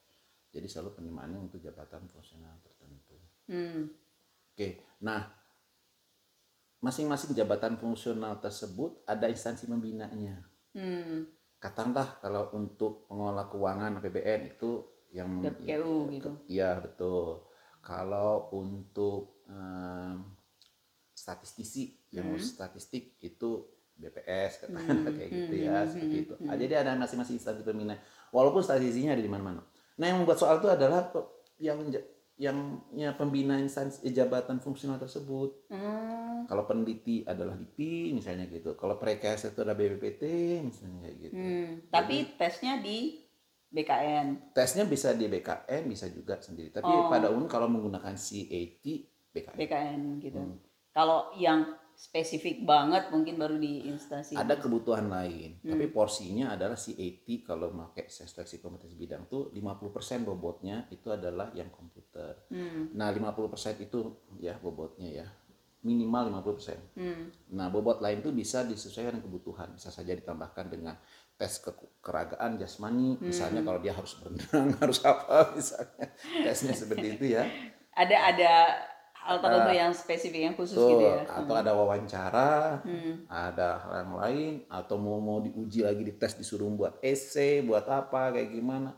jadi selalu penerimaannya untuk jabatan fungsional tertentu Hmm. oke nah masing-masing jabatan fungsional tersebut ada instansi membinanya Hmm. katakanlah kalau untuk pengelola keuangan APBN itu yang DPKU gitu. Iya betul. Kalau untuk em, statistisi yang Hmm. ngurus statistik itu BPS katakan Hmm, kayak gitu hmm, ya hmm, seperti hmm, itu. hmm. Jadi ada masing-masing instansi pembina. Walaupun statistisinya ada di mana-mana. Nah yang membuat soal itu adalah yang yang ya, pembina instansi eh, jabatan fungsional tersebut. Hmm. Kalau peneliti adalah DIPI misalnya gitu. Kalau prekes itu ada BPPT misalnya gitu. Hmm. Tapi tesnya di BKN. Tesnya bisa di BKN bisa juga sendiri. Tapi Oh. pada umum kalau menggunakan CAT BKN. BKN gitu. Hmm. Kalau yang spesifik banget mungkin baru di instansi. Ada kebutuhan lain, Hmm. tapi porsinya adalah CAT kalau pakai seleksi kompetensi bidang tuh 50% bobotnya itu adalah yang komputer. Hmm. Nah, 50% itu ya bobotnya ya. Minimal 50%. Hmm. Nah, bobot lain tuh bisa disesuaikan kebutuhan. Bisa saja ditambahkan dengan tes ke keragaan jasmani, misalnya Hmm. kalau dia harus berenang, [LAUGHS] harus apa misalnya. Tesnya seperti itu ya. Ada ada hal tertentu yang spesifik yang khusus Tuh, gitu ya. atau ada wawancara, Hmm. ada hal yang lain atau mau mau diuji lagi di tes disuruh buat essay buat apa kayak gimana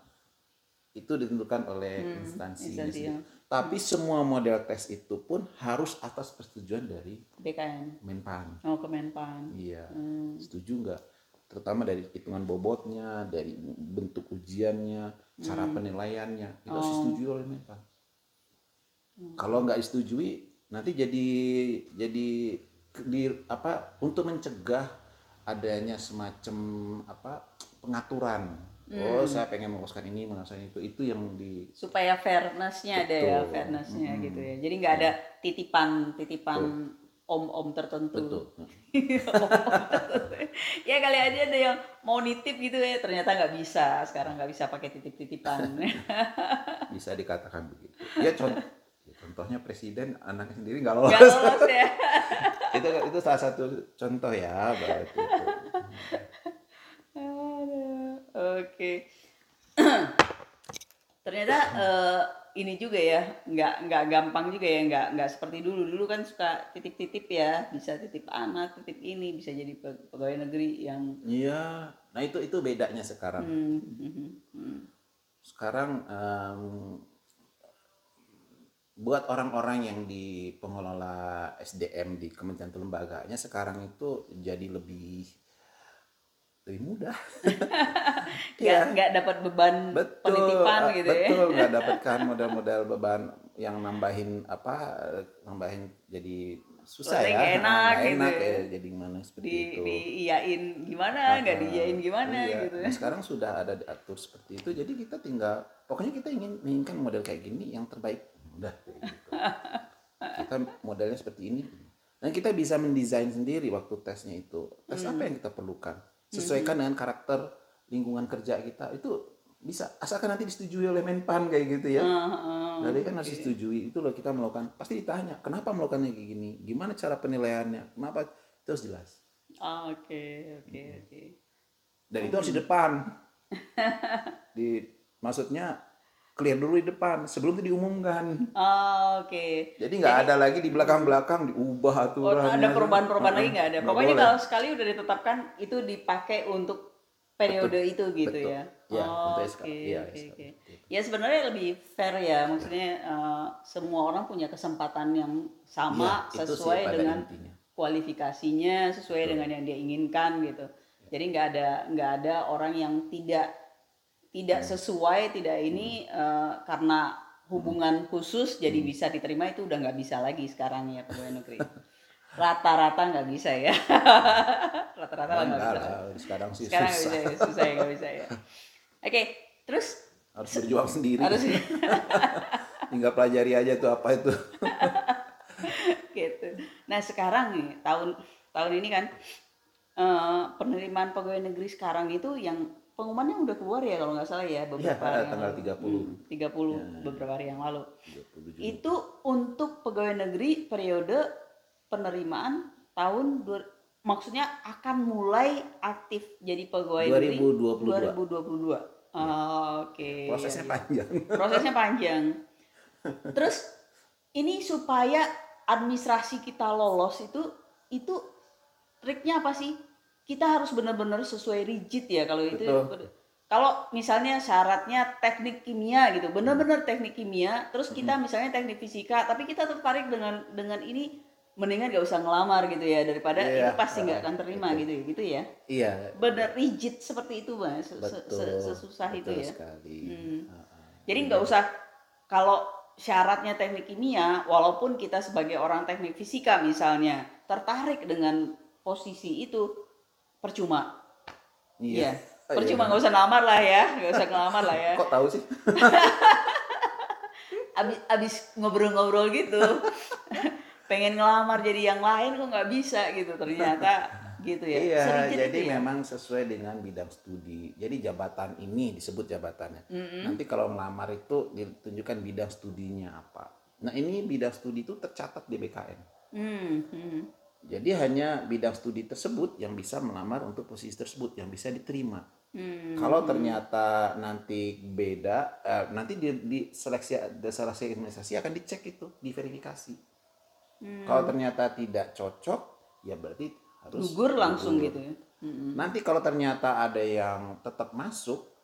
itu ditentukan oleh Hmm, instansi instansi yang- tapi semua model tes itu pun harus atas persetujuan dari BKN. Menpan Oh, Kemenpan. iya Hmm. setuju nggak terutama dari hitungan bobotnya dari bentuk ujiannya cara Hmm. penilaiannya itu harus Oh. disetujui oleh Menpan Hmm. kalau nggak disetujui nanti jadi jadi di apa untuk mencegah adanya semacam apa pengaturan oh Hmm. saya pengen meloloskan ini meloloskan itu itu yang di supaya fairnessnya ada ya fairnessnya Mm-mm. gitu ya jadi nggak ada titipan titipan om-om tertentu. Betul. Tertentu. [LAUGHS] ya kali aja ada yang mau nitip gitu ya. Ternyata nggak bisa. Sekarang nggak bisa pakai titip-titipan. [LAUGHS] Bisa dikatakan begitu. Ya contoh contohnya presiden anaknya sendiri nggak lolos nggak lolos. ya. [LAUGHS] Itu itu salah satu contoh ya berarti oke [CLEARS THROAT] ternyata eh, ini juga ya nggak nggak gampang juga ya nggak nggak seperti dulu. Dulu kan suka titip-titip ya bisa titip anak titip ini bisa jadi pe- pegawai negeri yang iya nah itu itu bedanya sekarang. Hmm, hmm, hmm, sekarang em, buat orang-orang yang di pengelola SDM di kementerian lembaganya sekarang itu jadi lebih lebih mudah. [LAUGHS] nggak Iya. nggak dapat beban betul penitipan eh, gitu ya betul nggak [LAUGHS] dapatkan modal-modal beban yang nambahin apa nambahin jadi susah Rasanya ya nggak enak Nggak gitu enak ya. ya jadi gimana seperti di itu diiyain gimana nggak Ah, diiyain gimana iya. gitu Nah, sekarang sudah ada diatur seperti itu jadi kita tinggal pokoknya kita ingin menginginkan model kayak gini yang terbaik udah kayak gitu. [LAUGHS] kita modelnya seperti ini dan kita bisa mendesain sendiri waktu tesnya itu tes Hmm. apa yang kita perlukan sesuaikan dengan karakter lingkungan kerja kita itu bisa. Asalkan nanti disetujui oleh Menpan kayak gitu ya. Heeh, Nah, dia kan harus disetujui. Itu loh kita melakukan. Pasti ditanya kenapa melakukannya kayak gini? Gimana cara penilaiannya? Kenapa? Itu harus jelas. Ah, oke oke Hmm. oke. Dan itu harus di depan. [LAUGHS] Di maksudnya clear dulu di depan sebelum itu diumumkan Ah, oke jadi nggak ada lagi di belakang-belakang diubah Oh, aturannya ada perubahan-perubahan lagi Heeh, nggak ada. Pokoknya boleh. kalau sekali udah ditetapkan itu dipakai untuk periode itu gitu betul. ya. Ya, Oh, untuk Oke SK. SK, oke. betul. Ya sebenarnya lebih fair ya, maksudnya eh, semua orang punya kesempatan yang sama Ya, sesuai dengan intinya. kualifikasinya, sesuai dengan yang dia inginkan gitu. Jadi nggak ada nggak ada orang yang tidak tidak Hmm. sesuai, tidak ini eh, karena hubungan khusus jadi Hmm. bisa diterima itu udah nggak bisa lagi sekarang ya pegawai negeri. Rata-rata nggak bisa ya. [LAUGHS] Rata-rata lah nggak Enggak bisa. lah, sekarang sih Sekarang susah bisa, ya, susah ya nggak bisa ya. Oke, terus harus berjuang sendiri harus [LAUGHS] tinggal pelajari aja tuh apa itu [LAUGHS] gitu. Nah sekarang nih tahun tahun ini kan eh, penerimaan pegawai negeri sekarang itu yang pengumumannya udah keluar ya kalau nggak salah ya beberapa Iya, hari yang tanggal lalu. 30. Hmm, 30 beberapa hari yang lalu. 27 Itu untuk pegawai negeri periode penerimaan tahun maksudnya akan mulai aktif jadi pegawai negeri 2022. 2022. Oh, Oke. prosesnya iya panjang [LAUGHS] prosesnya panjang. Terus ini supaya administrasi kita lolos itu itu triknya apa sih? Kita harus benar-benar sesuai rigid ya kalau itu. Betul. Kalau misalnya syaratnya teknik kimia gitu, benar-benar teknik kimia, terus Hmm. kita misalnya teknik fisika, tapi kita tertarik dengan dengan ini mendingan gak usah ngelamar gitu ya daripada Iya, itu pasti nggak akan terima gitu ya, gitu ya. iya Benar rigid seperti itu, Mas. Betul sesusah itu betul ya. sekali Hmm. Jadi nggak usah kalau syaratnya teknik kimia, walaupun kita sebagai orang teknik fisika misalnya tertarik dengan posisi itu, percuma. Iya, Oh, percuma iya. nggak usah ngelamar lah ya, nggak usah ngelamar lah ya. kok tahu sih [LAUGHS] Abis, abis ngobrol-ngobrol gitu, pengen ngelamar jadi yang lain kok nggak bisa gitu ternyata gitu ya. Iya, jadi ya? memang sesuai dengan bidang studi. Jadi jabatan ini disebut jabatannya. Nanti kalau melamar itu ditunjukkan bidang studinya apa. Nah ini bidang studi itu tercatat di BKN. Hmm, hmm. Jadi hanya bidang studi tersebut yang bisa melamar untuk posisi tersebut yang bisa diterima. Hmm. Kalau ternyata nanti beda, eh, nanti di, di seleksi seleksi administrasi akan dicek itu, diverifikasi. Hmm. Kalau ternyata tidak cocok, ya berarti harus gugur langsung gugur. gitu ya. Hmm. Nanti kalau ternyata ada yang tetap masuk,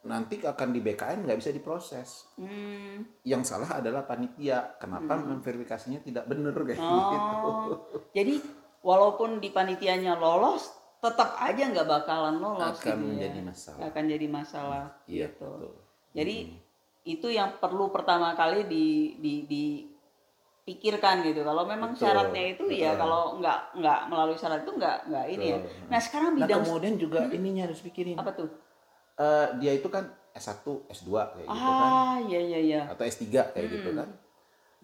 nanti akan di BKN nggak bisa diproses. Hmm. Yang salah adalah panitia. Kenapa memverifikasinya tidak benar [LAUGHS] kayak gitu? Oh, jadi walaupun di panitianya lolos, tetap aja nggak bakalan lolos Akan gitu ya. menjadi masalah. Akan jadi masalah Iya, gitu. betul. Jadi itu yang perlu pertama kali di di dipikirkan gitu. Kalau memang Betul, syaratnya itu ya betul. kalau nggak nggak melalui syarat itu nggak nggak ini ya. Nah sekarang Nah bidang kemudian juga ininya harus pikirin. apa tuh? Eh, dia itu kan S1, S2 kayak gitu kan. Ah iya iya iya. Atau S3 kayak gitu kan.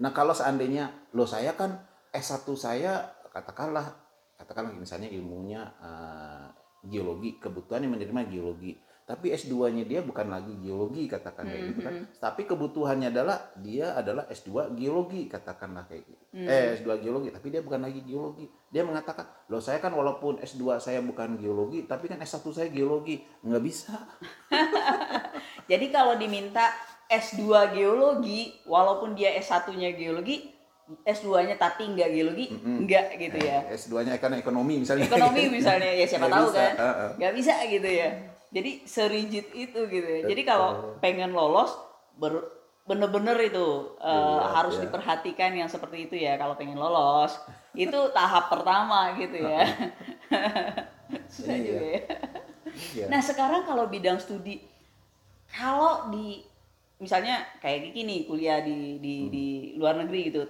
Nah kalau seandainya, lo saya kan S1 saya katakanlah, katakanlah misalnya ilmunya eh, geologi, kebutuhannya menerima geologi. Tapi S2-nya dia bukan lagi geologi katakan kayak gitu kan. Tapi kebutuhannya adalah dia adalah S2 geologi katakanlah kayak gitu. Eh S2 geologi tapi dia bukan lagi geologi. Dia mengatakan, "Loh saya kan walaupun S2 saya bukan geologi, tapi kan S1 saya geologi." Nggak bisa. [LAUGHS] Jadi kalau diminta S2 geologi, walaupun dia S1-nya geologi, S2-nya tapi nggak geologi, nggak gitu ya. S2-nya kan ekonomi misalnya. Ekonomi misalnya ya siapa Nggak tahu bisa, kan, heeh. nggak bisa gitu ya. Jadi serigid itu gitu ya. Jadi kalau pengen lolos, bener-bener itu eh, Iya, harus iya. diperhatikan yang seperti itu ya. Kalau pengen lolos, itu tahap pertama gitu ya. [LAUGHS] Susah Iya. juga ya. Iya. Nah sekarang kalau bidang studi, kalau di misalnya kayak Kiki nih kuliah di di, Hmm. di luar negeri gitu,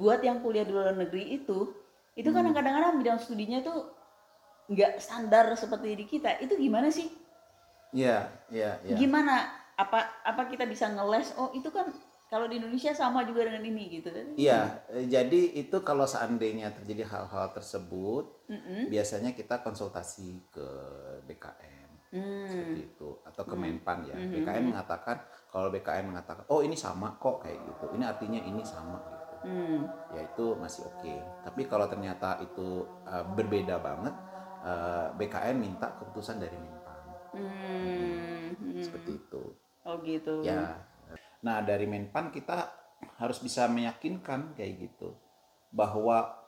buat yang kuliah di luar negeri itu, itu kan Hmm. kadang-kadang bidang studinya tuh nggak standar seperti di kita. Itu gimana sih? Iya, iya, iya. Gimana? Apa apa kita bisa ngeles? Oh itu kan kalau di Indonesia sama juga dengan ini gitu. Iya, eh, jadi itu kalau seandainya terjadi hal-hal tersebut, Mm-mm. biasanya kita konsultasi ke BKN Hmm. seperti itu atau ke Menpan ya. BKN mengatakan kalau BKN mengatakan, oh ini sama kok kayak gitu, ini artinya ini sama gitu. Hmm. Ya itu masih oke. Tapi kalau ternyata itu eh, berbeda banget, eh, BKN minta keputusan dari Menpan Hmm. Hmm. seperti itu. Oh gitu. Ya. Nah, dari Menpan kita harus bisa meyakinkan kayak gitu bahwa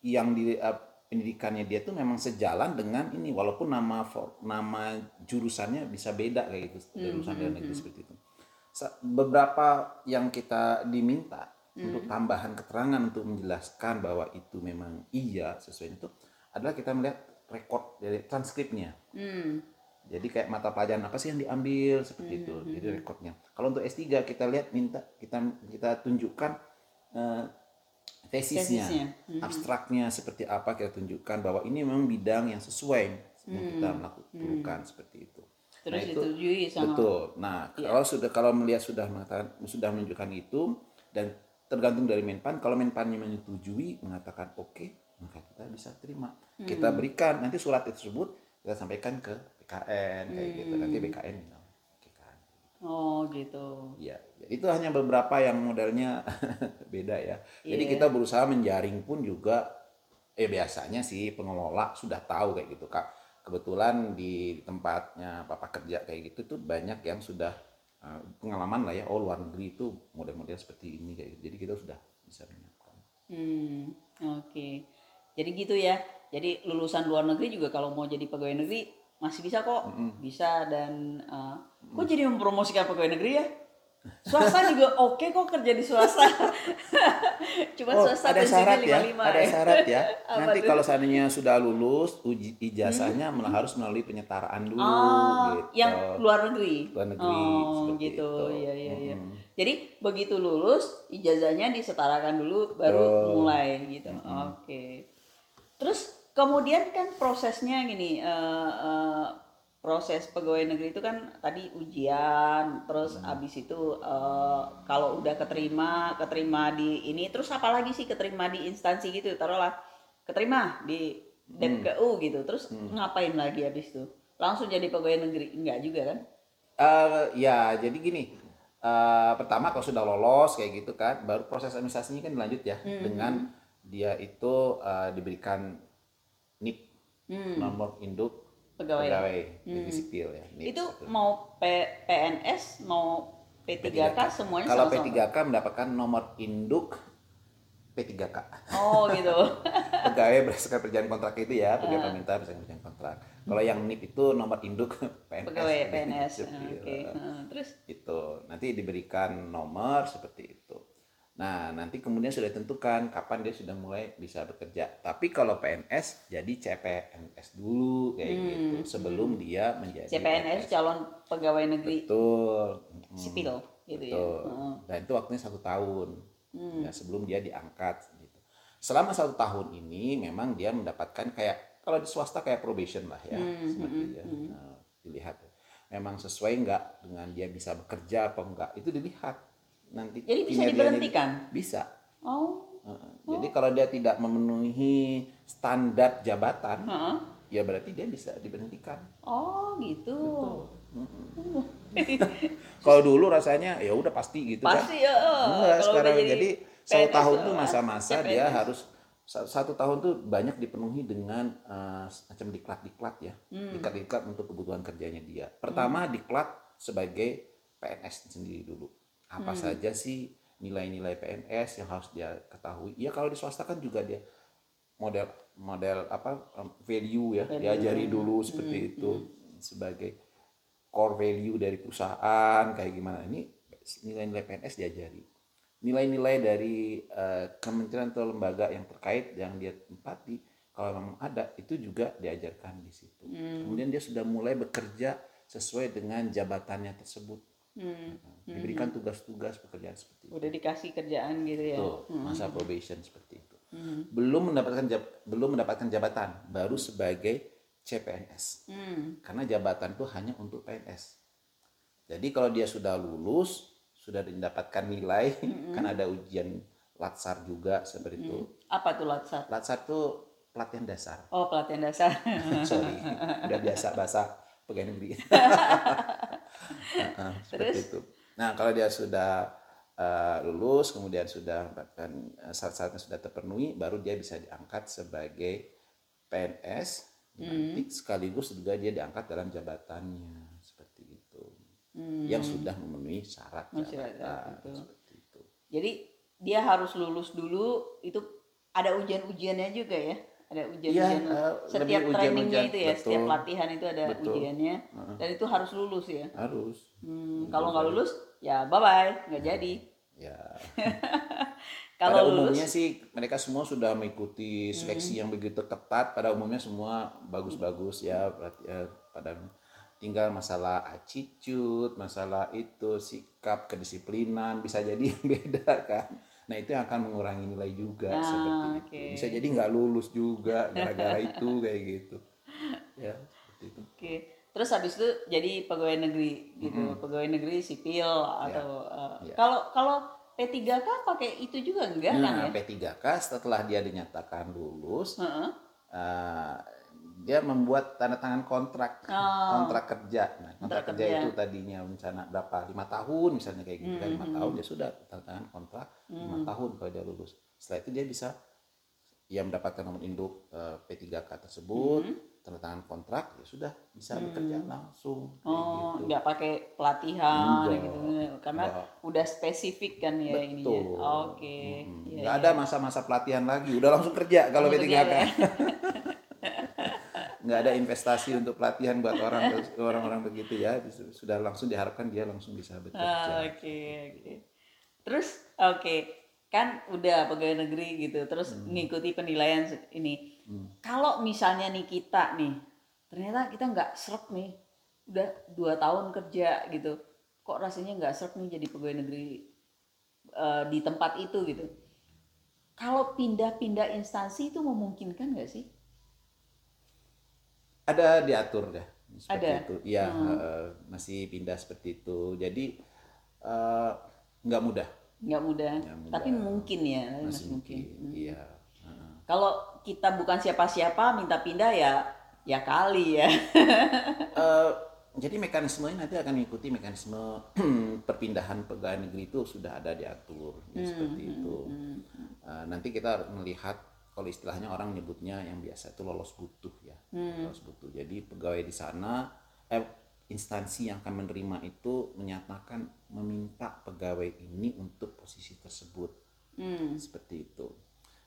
yang di eh, pendidikannya dia tuh memang sejalan dengan ini walaupun nama for- nama jurusannya bisa beda kayak gitu dari jurusan luar negeri seperti itu. Sa- Beberapa yang kita diminta untuk tambahan keterangan untuk menjelaskan bahwa itu memang iya sesuai itu adalah kita melihat rekod dari transkripnya. Hmm. Jadi kayak mata pelajaran apa sih yang diambil seperti itu. Jadi rekodnya. Kalau untuk S3 kita lihat minta kita kita tunjukkan eh, tesisnya, Tesisnya. abstraknya seperti apa kita tunjukkan bahwa ini memang bidang yang sesuai yang kita melakukan seperti itu. Terus Nah, itu- sama Betul. Nah, kalau sudah kalau melihat sudah mengatakan sudah menunjukkan itu dan tergantung dari Menpan, kalau Menpannya menyetujui mengatakan oke, maka kita bisa terima. Kita berikan nanti surat tersebut kita sampaikan ke BKN kayak gitu. Nanti BKN bilang, kan. Oh gitu. Ya, itu hanya beberapa yang modelnya [LAUGHS] beda ya. Jadi Iya. kita berusaha menjaring pun juga eh biasanya sih pengelola sudah tahu kayak gitu Kak. Kebetulan di tempatnya Papa kerja kayak gitu tuh banyak yang sudah eh, pengalaman lah ya. Oh luar negeri itu model-model seperti ini kayak gitu. Jadi kita sudah bisa menyiapkan. Hmm. Oke. Jadi gitu ya. Jadi lulusan luar negeri juga kalau mau jadi pegawai negeri masih bisa kok. Bisa dan eh, kok jadi mempromosikan pegawai negeri ya? Swasta juga [LAUGHS] oke kok kerja di swasta. [LAUGHS] Cuma Oh, swasta ada syarat ya, 55 ada syarat ya. [LAUGHS] Nanti kalau seandainya sudah lulus uji ijazahnya malah harus melalui penyetaraan dulu Oh, gitu. yang luar negeri. Luar negeri, Oh, gitu. itu. Iya, iya, iya. Mm-mm. Jadi begitu lulus, ijazahnya disetarakan dulu baru Betul. mulai gitu. Oke. Terus kemudian kan prosesnya gini, eh, eh, proses pegawai negeri itu kan tadi ujian, terus abis itu eh, kalau udah keterima, keterima di ini, terus apa lagi sih keterima di instansi gitu, taruhlah keterima di DPKU gitu, terus ngapain lagi abis itu? Langsung jadi pegawai negeri? Enggak juga kan? Eh, ya jadi gini eh, pertama kalau sudah lolos kayak gitu kan baru proses administrasinya kan dilanjut ya Hmm, dengan dia itu eh, diberikan NIP Hmm. nomor induk Pegawai. negeri sipil ya NIP itu mau P, PNS mau P3K, semuanya kalau sama-sama? P3K mendapatkan nomor induk P3K oh gitu. [LAUGHS] Pegawai berdasarkan perjanjian kontrak itu ya Ah. pegawai pemerintah berdasarkan perjanjian kontrak. Kalau yang NIP itu nomor induk PNS pegawai PNS [LAUGHS] Sipil. oke. Heeh, terus? Itu. Nanti diberikan nomor seperti itu nah nanti kemudian sudah ditentukan kapan dia sudah mulai bisa bekerja. Tapi kalau PNS jadi CPNS dulu kayak Hmm, gitu sebelum dia menjadi CPNS calon pegawai negeri. Betul. Mm, sipil gitu ya. Betul. Heeh. dan itu waktunya satu tahun. Hmm. ya, sebelum dia diangkat gitu. Selama satu tahun ini memang dia mendapatkan kayak kalau di swasta kayak probation lah ya Hmm, seperti ya. Nah, dilihat. Memang sesuai nggak dengan dia bisa bekerja apa enggak itu dilihat nanti jadi bisa diberhentikan? Bisa. Oh. Heeh. jadi kalau dia tidak memenuhi standar jabatan Heeh. ya berarti dia bisa diberhentikan. Oh gitu. [LAUGHS] [LAUGHS] Kalau dulu rasanya ya udah pasti gitu kan. Pasti ya Enggak, kalau sekarang udah jadi, satu tahun tuh masa-masa dia CPNS. harus sa- satu tahun tuh banyak dipenuhi dengan eh, semacam diklat-diklat ya, Hmm. diklat-diklat untuk kebutuhan kerjanya dia. Pertama diklat sebagai PNS sendiri dulu. Apa Hmm. saja sih nilai-nilai PNS yang harus dia ketahui? Ya kalau di swasta kan juga dia model model apa value ya Value. diajari dulu seperti itu sebagai core value dari perusahaan kayak gimana ini nilai-nilai PNS diajari nilai-nilai dari eh, kementerian atau lembaga yang terkait yang dia tempati kalau memang ada itu juga diajarkan di situ Hmm. kemudian dia sudah mulai bekerja sesuai dengan jabatannya tersebut Hmm. diberikan tugas-tugas pekerjaan seperti itu Udah dikasih kerjaan gitu ya. Tuh, masa probation seperti itu Hmm. belum mendapatkan jab- belum mendapatkan jabatan baru sebagai CPNS Hmm. karena jabatan itu hanya untuk PNS jadi kalau dia sudah lulus sudah mendapatkan nilai kan ada ujian latsar juga seperti itu Apa tuh latsar? latsar itu pelatihan dasar Oh pelatihan dasar. [LAUGHS] sorry udah biasa bahasa pegawai negeri [LAUGHS] seperti Terus? itu nah kalau dia sudah eh, lulus kemudian sudah mendapatkan eh, syarat-syaratnya sudah terpenuhi baru dia bisa diangkat sebagai PNS Hmm. nanti sekaligus juga dia diangkat dalam jabatannya seperti itu yang sudah memenuhi syarat Hmm. Oh, syarat, jabatan itu. seperti itu Jadi dia harus lulus dulu. Itu ada ujian-ujiannya juga ya. Ada ujian-ujian. Iya, eh, setiap ujian-ujian, trainingnya itu ya, setiap betul. latihan itu ada Betul. ujiannya. Dan itu harus lulus ya. harus Hmm, kalau nggak lulus, ya bye bye, nggak jadi. ya [LAUGHS] Kalau pada lulus, umumnya sih mereka semua sudah mengikuti seleksi yang begitu ketat. Pada umumnya semua bagus-bagus ya, ya, pada tinggal masalah attitude, masalah itu sikap kedisiplinan bisa jadi yang [LAUGHS] beda kan. Nah itu yang akan mengurangi nilai juga Ah, seperti oke. itu. Bisa jadi nggak lulus juga gara-gara itu kayak gitu. Ya seperti itu. Oke. Terus habis itu jadi pegawai negeri gitu, pegawai negeri sipil atau uh, Iya. kalau kalau P3K pakai itu juga enggak Nah kan ya? P3K setelah dia dinyatakan lulus, Heeh. eh, dia membuat tanda tangan kontrak Oh. kontrak kerja nah kontrak, kerja, kerja. itu tadinya rencana berapa lima tahun misalnya kayak gitu kan lima Hmm, tahun dia sudah tanda tangan kontrak lima tahun kalau dia lulus setelah itu dia bisa ya mendapatkan nomor induk eh, P3K tersebut Hmm. tanda tangan kontrak ya sudah bisa bekerja langsung Oh, gitu. nggak pakai pelatihan Enggak. gitu karena Enggak. udah spesifik kan ya. Betul. Oke. Mm-mm. Iya, Nggak iya. ada masa-masa pelatihan lagi, udah langsung kerja kalau Langsung P3K. kerja, ya. [LAUGHS] Nggak ada investasi untuk pelatihan buat orang [LAUGHS] orang-orang begitu ya, sudah langsung diharapkan dia langsung bisa Ah, bekerja. Oke, oke. Terus oke, kan udah pegawai negeri gitu, terus Hmm. ngikuti penilaian ini. Kalau misalnya nih kita nih, ternyata kita nggak seret nih, udah dua tahun kerja gitu, kok rasanya nggak seret nih jadi pegawai negeri eh, di tempat itu gitu. Kalau pindah-pindah instansi itu memungkinkan nggak sih? Ada diatur deh seperti Ada? itu. Iya, eh, masih pindah seperti itu. Jadi eh, nggak mudah, Nggak mudah, Nggak mudah. tapi mungkin ya, tapi masih mungkin. Iya. Heeh. Kalau kita bukan siapa-siapa minta pindah ya ya kali ya. [LAUGHS] Eh, jadi mekanismenya nanti akan mengikuti mekanisme [CLEARS THROAT] perpindahan pegawai negeri itu sudah ada diatur ya, seperti itu. Eh, nanti kita harus melihat kalau istilahnya orang nyebutnya yang biasa itu lolos butuh ya, lolos butuh. Jadi pegawai di sana, eh, instansi yang akan menerima itu menyatakan meminta pegawai ini untuk posisi tersebut, Hmm, seperti itu.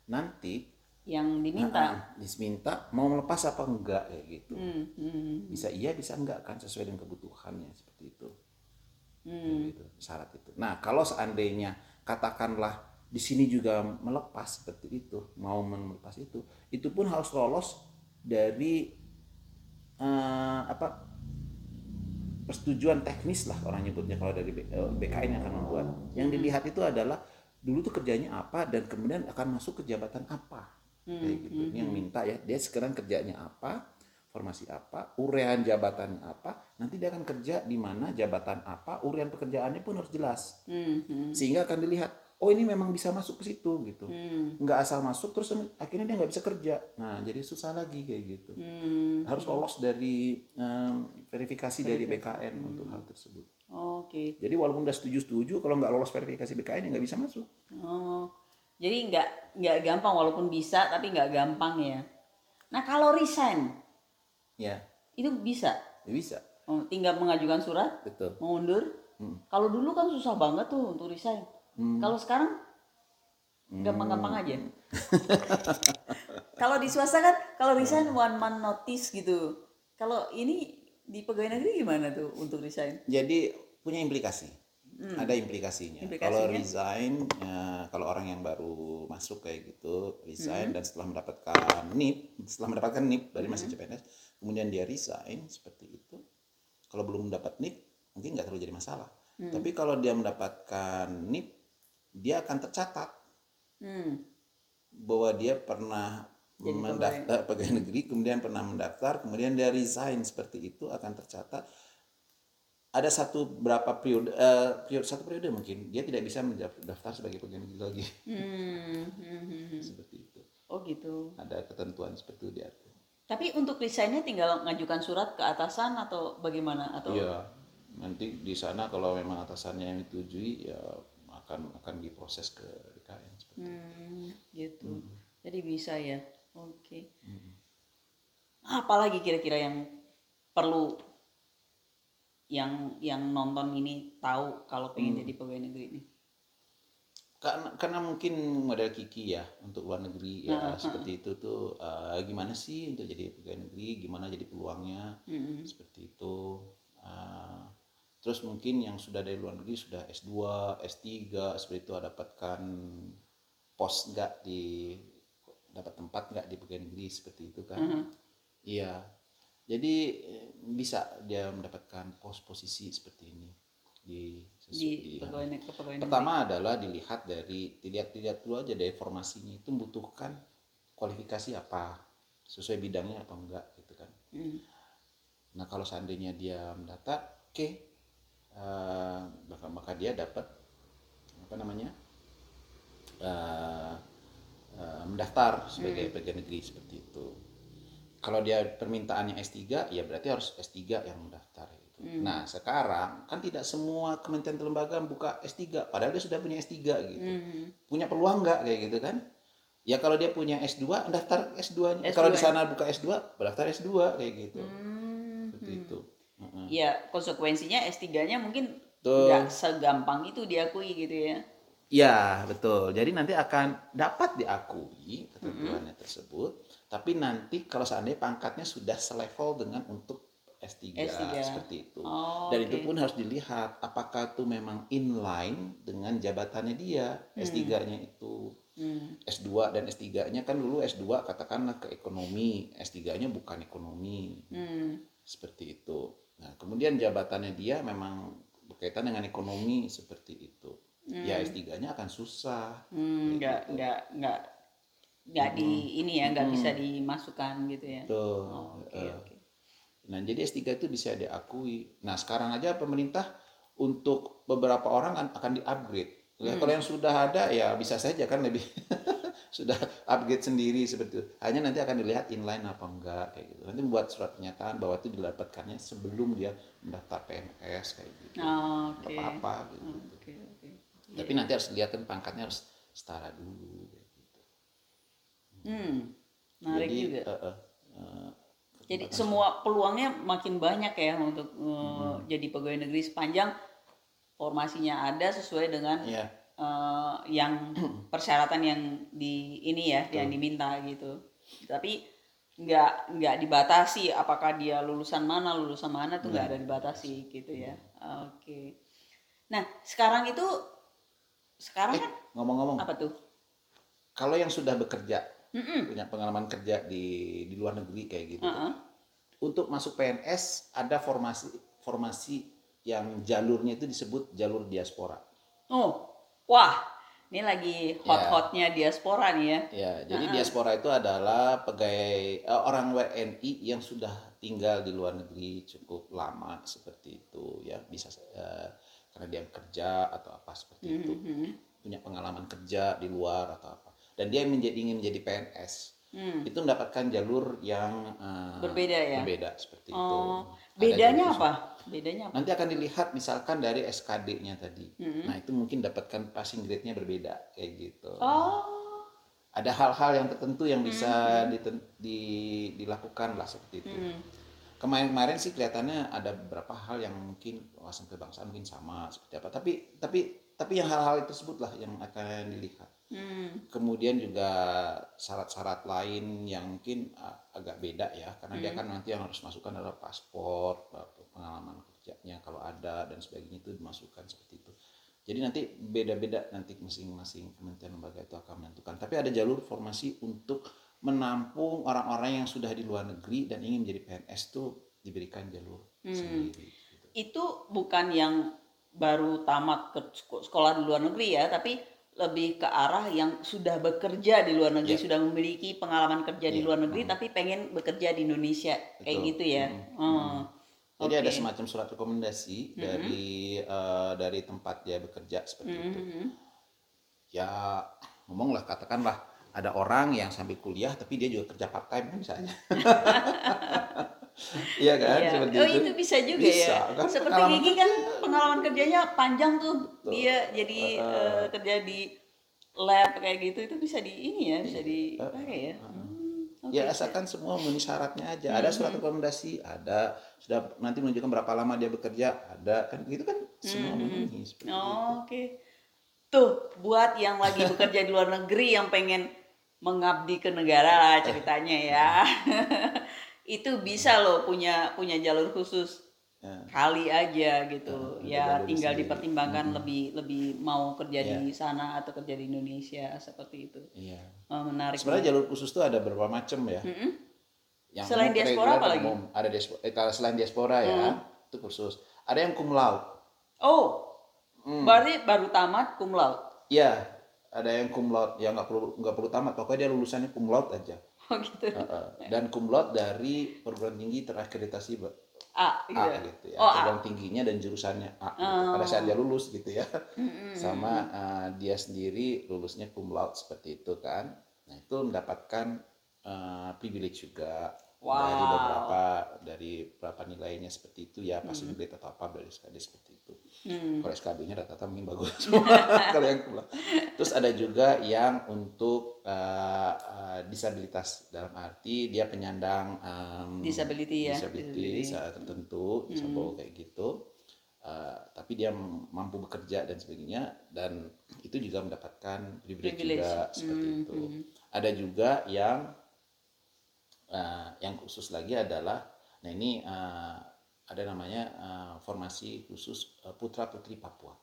Nanti yang diminta. ah, diminta mau melepas apa enggak kayak gitu Hmm, hmm, bisa iya bisa enggak kan sesuai dengan kebutuhannya seperti itu hmm. gitu, syarat itu nah kalau seandainya katakanlah di sini juga melepas seperti itu mau melepas itu. Itu pun harus lolos dari eh, apa persetujuan teknis lah orang nyebutnya kalau dari B- eh, BKN yang akan membuat. Yang dilihat itu adalah dulu tuh kerjanya apa dan kemudian akan masuk ke jabatan apa. Kayak gitu. ini yang minta ya dia sekarang kerjanya apa formasi apa urean jabatannya apa nanti dia akan kerja di mana jabatan apa urean pekerjaannya pun harus jelas. Hmm, hmm, sehingga akan dilihat oh ini memang bisa masuk ke situ gitu hmm, nggak asal masuk terus akhirnya dia nggak bisa kerja nah jadi susah lagi kayak gitu hmm. harus lolos dari em, verifikasi dari BKN untuk hal tersebut Oke. jadi walaupun udah setuju-setuju kalau nggak lolos verifikasi BKN ya nggak bisa masuk Oh, jadi nggak nggak gampang walaupun bisa tapi nggak gampang ya. Nah kalau resign ya itu bisa. ya bisa Oh, tinggal mengajukan surat, betul mengundur. Hmm. Kalau dulu kan susah banget tuh untuk resign. Hmm. Kalau sekarang gampang-gampang aja. kalau di swasta kan kalau resign one month notice gitu. Kalau ini di pegawai negeri gimana tuh untuk resign? jadi punya implikasi ada implikasinya. Implikasinya? Kalau resign, ya, kalau orang yang baru masuk kayak gitu resign dan setelah mendapatkan NIP, setelah mendapatkan NIP dari masa CPNS, kemudian dia resign seperti itu. Kalau belum mendapat NIP, mungkin nggak terlalu jadi masalah. Tapi kalau dia mendapatkan NIP, dia akan tercatat Hmm. bahwa dia pernah Jadi mendaftar pegawai negeri, kemudian pernah mendaftar, kemudian dia resign seperti itu akan tercatat. Ada satu berapa periode, eh, periode satu periode mungkin dia tidak bisa mendaftar sebagai pegawai negeri lagi Hmm. [LAUGHS] Seperti itu. Oh gitu. Ada ketentuan seperti itu diatur. Tapi untuk resignnya tinggal ngajukan surat ke atasan atau bagaimana? Atau Iya, nanti di sana kalau memang atasannya yang disetujui ya akan akan diproses ke DKN seperti itu. Hmm, gitu. Jadi bisa ya. Oke. Apalagi kira-kira yang perlu yang yang nonton ini tahu kalau pengen jadi pegawai negeri ini? karena karena mungkin model Kiki ya untuk luar negeri ya seperti itu tuh eh, gimana sih untuk jadi pegawai negeri gimana jadi peluangnya Mm-mm. seperti itu Eh, terus mungkin yang sudah dari luar negeri sudah S2 S3 seperti itu dapatkan pos nggak di dapat tempat nggak di pegawai negeri seperti itu kan iya jadi eh, bisa dia mendapatkan pos posisi seperti ini di Di di- pegawai negeri, pegawai negeri. Pertama adalah dilihat dari dilihat dilihat dulu aja dari formasinya itu membutuhkan kualifikasi apa sesuai bidangnya apa enggak gitu kan. Hmm. Nah kalau seandainya dia mendata, oke, eh, maka maka dia dapat apa namanya eh, eh, mendaftar sebagai pegawai negeri seperti itu. Kalau dia permintaannya S3, ya berarti harus S3 yang mendaftar. Gitu. Nah sekarang kan tidak semua kementerian lembaga buka S3, padahal dia sudah punya S3 gitu. Hmm. Punya peluang nggak kayak gitu kan? Ya kalau dia punya S2, daftar S2. S2. Kalau di sana buka S2, daftar S2 kayak gitu. Hmm. Seperti itu. Ya konsekuensinya S3-nya mungkin nggak segampang itu diakui gitu ya. Ya, betul. Jadi nanti akan dapat diakui ketentuannya tersebut, tapi nanti kalau seandainya pangkatnya sudah selevel dengan untuk S3, S3. seperti itu. Oh, Dan itu oke. pun harus dilihat apakah itu memang inline dengan jabatannya dia. S3-nya itu Hmm. S2 dan S3-nya kan dulu S2 katakanlah ke ekonomi, S3-nya bukan ekonomi. Hmm. Seperti itu. Nah, kemudian jabatannya dia memang berkaitan dengan ekonomi seperti itu. Ya S3-nya akan susah. Hmm, nggak nggak nggak nggak di ini ya nggak bisa dimasukkan gitu ya. Tuh. Oh, Oke eh. oke. Nah, jadi S3 itu bisa diakui. Nah, sekarang aja pemerintah untuk beberapa orang an- akan di-upgrade. Ya, Kalau yang sudah ada ya bisa saja kan lebih [LAUGHS] sudah [LAUGHS] upgrade sendiri seperti itu. Hanya nanti akan dilihat inline apa enggak kayak gitu. Nanti membuat surat pernyataan bahwa itu didapatkannya sebelum dia mendaftar PNS kayak gitu. Oh, Nggak Oke. apa-apa gitu. Oke oke. Tapi nanti harus dilihat kan pangkatnya harus setara dulu kayak gitu. Hmm. Menarik Jadi, juga. eh, eh, eh, Jadi semua peluangnya makin banyak ya untuk uh, jadi pegawai negeri sepanjang formasinya ada sesuai dengan Iya. Uh, yang [CLEARS THROAT] persyaratan yang di ini ya yang diminta gitu. Tapi nggak nggak dibatasi apakah dia lulusan mana lulusan mana tuh nggak ada dibatasi gitu ya. Oke. Nah sekarang itu sekarang kan ngomong-ngomong apa tuh? kalau yang sudah bekerja Mm-mm. punya pengalaman kerja di di luar negeri kayak gitu Uh-uh. untuk masuk PNS ada formasi formasi yang jalurnya itu disebut jalur diaspora Oh, wah, ini lagi hot-hotnya diaspora nih ya. ya jadi diaspora itu adalah pegawai eh, orang WNI yang sudah tinggal di luar negeri cukup lama seperti itu ya. Bisa eh, karena dia kerja atau apa seperti itu. Punya pengalaman kerja di luar atau apa. Dan dia menjadi ingin menjadi PNS itu mendapatkan jalur yang eh, Berbeda ya? berbeda seperti itu. Oh, Ada bedanya apa? Bedanya apa? Nanti akan dilihat misalkan dari SKD-nya tadi. Nah, itu mungkin dapatkan passing grade-nya berbeda kayak gitu. Oh, Ada hal-hal yang tertentu yang bisa diten- di- dilakukan lah seperti itu. Kemarin-kemarin sih kelihatannya ada beberapa hal yang mungkin wawasan kebangsaan mungkin sama seperti apa. Tapi tapi tapi yang hal-hal tersebut lah yang akan dilihat. Hmm. Kemudian juga syarat-syarat lain yang mungkin agak beda ya, karena dia kan nanti yang harus masukkan adalah paspor, pengalaman kerjanya kalau ada dan sebagainya itu dimasukkan seperti itu. Jadi nanti beda-beda nanti masing-masing kementerian lembaga itu akan menentukan. Tapi ada jalur formasi untuk menampung orang-orang yang sudah di luar negeri dan ingin menjadi PNS tuh diberikan jalur sendiri. gitu. Itu bukan yang baru tamat ke sek- sekolah di luar negeri ya, tapi lebih ke arah yang sudah bekerja di luar negeri, Ya. sudah memiliki pengalaman kerja di Ya. luar negeri, tapi pengen bekerja di Indonesia, kayak Betul. gitu ya. Mm-mm. Hmm. Jadi ada Oke. semacam surat rekomendasi dari eh, dari tempat dia bekerja seperti itu. Mhm. Ya ngomonglah katakanlah ada orang yang sambil kuliah tapi dia juga kerja part time misalnya. [LAUGHS] Iya kan Iya. seperti oh itu. itu bisa juga Bisa, ya. kan? Seperti Pengalaman Gigi kan pengalaman kerjanya panjang tuh. Betul. Dia jadi Uh-uh. eh, kerja di lab kayak gitu itu bisa di ini ya, bisa dipakai ya. Uh-uh. Hmm, oke. Ya asalkan semua memenuhi syaratnya aja. Ada surat rekomendasi, ada sudah nanti menunjukkan berapa lama dia bekerja, ada kan gitu kan semua memenuhi seperti itu. Oh, Oke. Tuh, buat yang lagi bekerja di luar negeri yang pengen mengabdi ke negara lah ceritanya ya. [LAUGHS] itu bisa loh punya punya jalur khusus Ya. kali aja gitu. ya jalur tinggal sendiri. dipertimbangkan lebih lebih mau kerja Ya. di sana atau kerja di Indonesia seperti itu. Oh, menarik. Sebenarnya jalur khusus itu ada beberapa macam ya. Mm-mm. Yang Selain diaspora apa lagi? umum. Ada diaspora, eh, kalau selain diaspora ya, itu khusus. Ada yang cum laude. Oh, Hmm. berarti baru tamat cum laude. Iya, ada yang cum laude. Ya nggak perlu nggak perlu tamat, pokoknya dia lulusannya cum laude aja. [LAUGHS] Oh gitu. Heeh. Dan cum laude dari perguruan tinggi terakreditasi A gitu. A ya? gitu ya. Oh, A. Perguruan tingginya dan jurusannya A. gitu. Pada saat dia lulus gitu ya. Mm-mm. Sama eh, dia sendiri lulusnya cum laude seperti itu kan. Nah, itu mendapatkan eh, privilege juga dari Wow. beberapa dari beberapa nilainya seperti itu ya passing grade atau apa dari SKD seperti itu. Hmm. Kalau SKB-nya rata-rata mungkin bagus [LAUGHS] semua kalau yang. Terus ada juga yang untuk eh, disabilitas dalam arti dia penyandang em, Disability ya, disability disability. Hmm. saat tertentu, disable kayak gitu. Eh, tapi dia mampu bekerja dan sebagainya dan itu juga mendapatkan privilege, Privilege. juga seperti Hmm, itu. hmm. Ada juga yang eh, yang khusus lagi adalah nah ini eh, ada namanya eh, formasi khusus putra putri Papua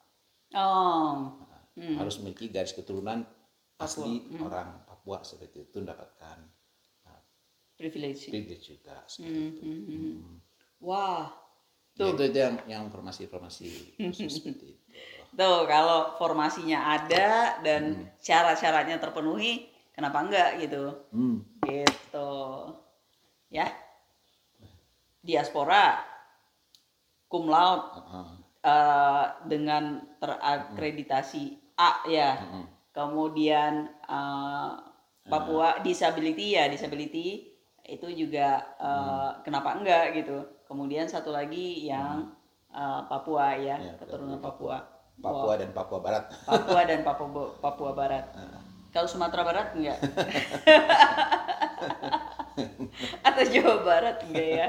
Oh. Hmm. harus memiliki garis keturunan asli Hmm. orang Papua seperti itu mendapatkan eh, Privilege. privilege juga seperti Hmm, itu. hmm, hmm. Hmm. Wah. Ya, Tuh. itu, itu yang yang informasi-informasi khusus [LAUGHS] seperti itu. Tuh, kalau formasinya ada dan syarat-syaratnya terpenuhi, kenapa enggak gitu? Hmm. Gitu. Ya. Diaspora cum laude Heeh. eh, dengan terakreditasi A ya. Heeh. Kemudian eh, Papua disability ya, disability itu juga eh, kenapa enggak gitu. Kemudian satu lagi yang eh, Papua ya, Ya, keturunan Papua. Papua dan Papua Barat. [LAUGHS] Papua dan Papua Papua Barat. Kalau Sumatera Barat enggak? [LAUGHS] Atau Jawa Barat enggak ya?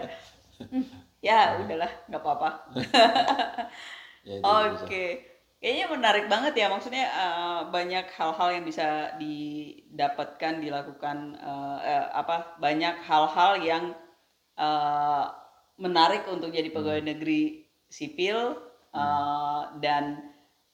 Hmm, [LAUGHS] ya udahlah, nggak apa-apa. Ya, Oke, bisa. Kayaknya menarik banget ya. Maksudnya eh, banyak hal-hal yang bisa didapatkan, dilakukan eh, eh, apa? Banyak hal-hal yang eh, menarik untuk jadi pegawai negeri sipil eh, dan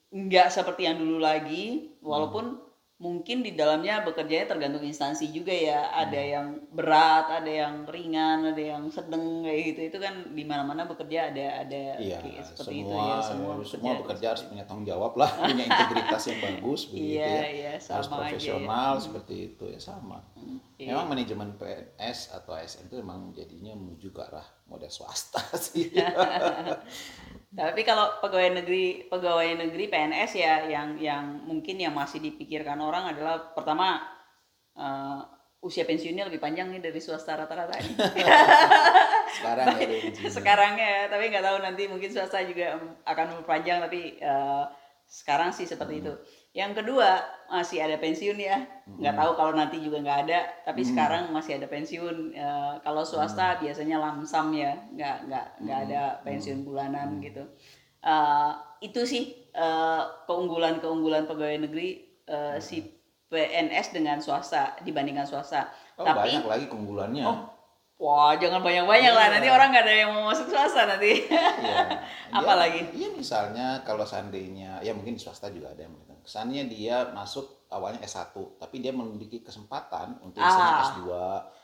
nggak seperti yang dulu lagi. Walaupun mungkin di dalamnya bekerjanya tergantung instansi juga ya. Ada yang berat, ada yang ringan, ada yang sedang kayak gitu. Itu kan di mana-mana bekerja ada ada Iya, kayak seperti itu semua, ya semua semua bekerja bekerja harus punya tanggung jawab lah, [LAUGHS] punya integritas yang bagus begitu Iya, ya. iya, harus sama aja ya. profesional seperti itu ya sama. iya. Memang manajemen PNS atau ASN itu memang jadinya menuju ke arah model swasta [LAUGHS] sih. [LAUGHS] tapi kalau pegawai negeri pegawai negeri PNS ya yang yang mungkin yang masih dipikirkan orang adalah pertama eh, usia pensiunnya lebih panjang nih dari swasta rata-rata ini. [LAUGHS] Sekarang ya [LAUGHS] sekarangnya ya tapi nggak tahu nanti mungkin swasta juga akan memperpanjang tapi eh, sekarang sih seperti itu yang kedua masih ada pensiun ya nggak tahu kalau nanti juga nggak ada tapi sekarang masih ada pensiun Eh, kalau swasta biasanya lamsam ya nggak nggak nggak ada pensiun bulanan gitu Eh, itu sih eh, keunggulan-keunggulan pegawai negeri eh, si PNS dengan swasta dibandingkan swasta Oh, tapi banyak lagi keunggulannya. Oh, Wah, jangan banyak-banyak lah. Iya. Nanti orang nggak ada yang mau masuk swasta nanti. Iya. [LAUGHS] Apa Dia- lagi? Iya misalnya kalau seandainya ya mungkin swasta juga ada yang. Kesannya dia masuk awalnya S1, tapi dia memiliki kesempatan untuk misalnya Ah. S2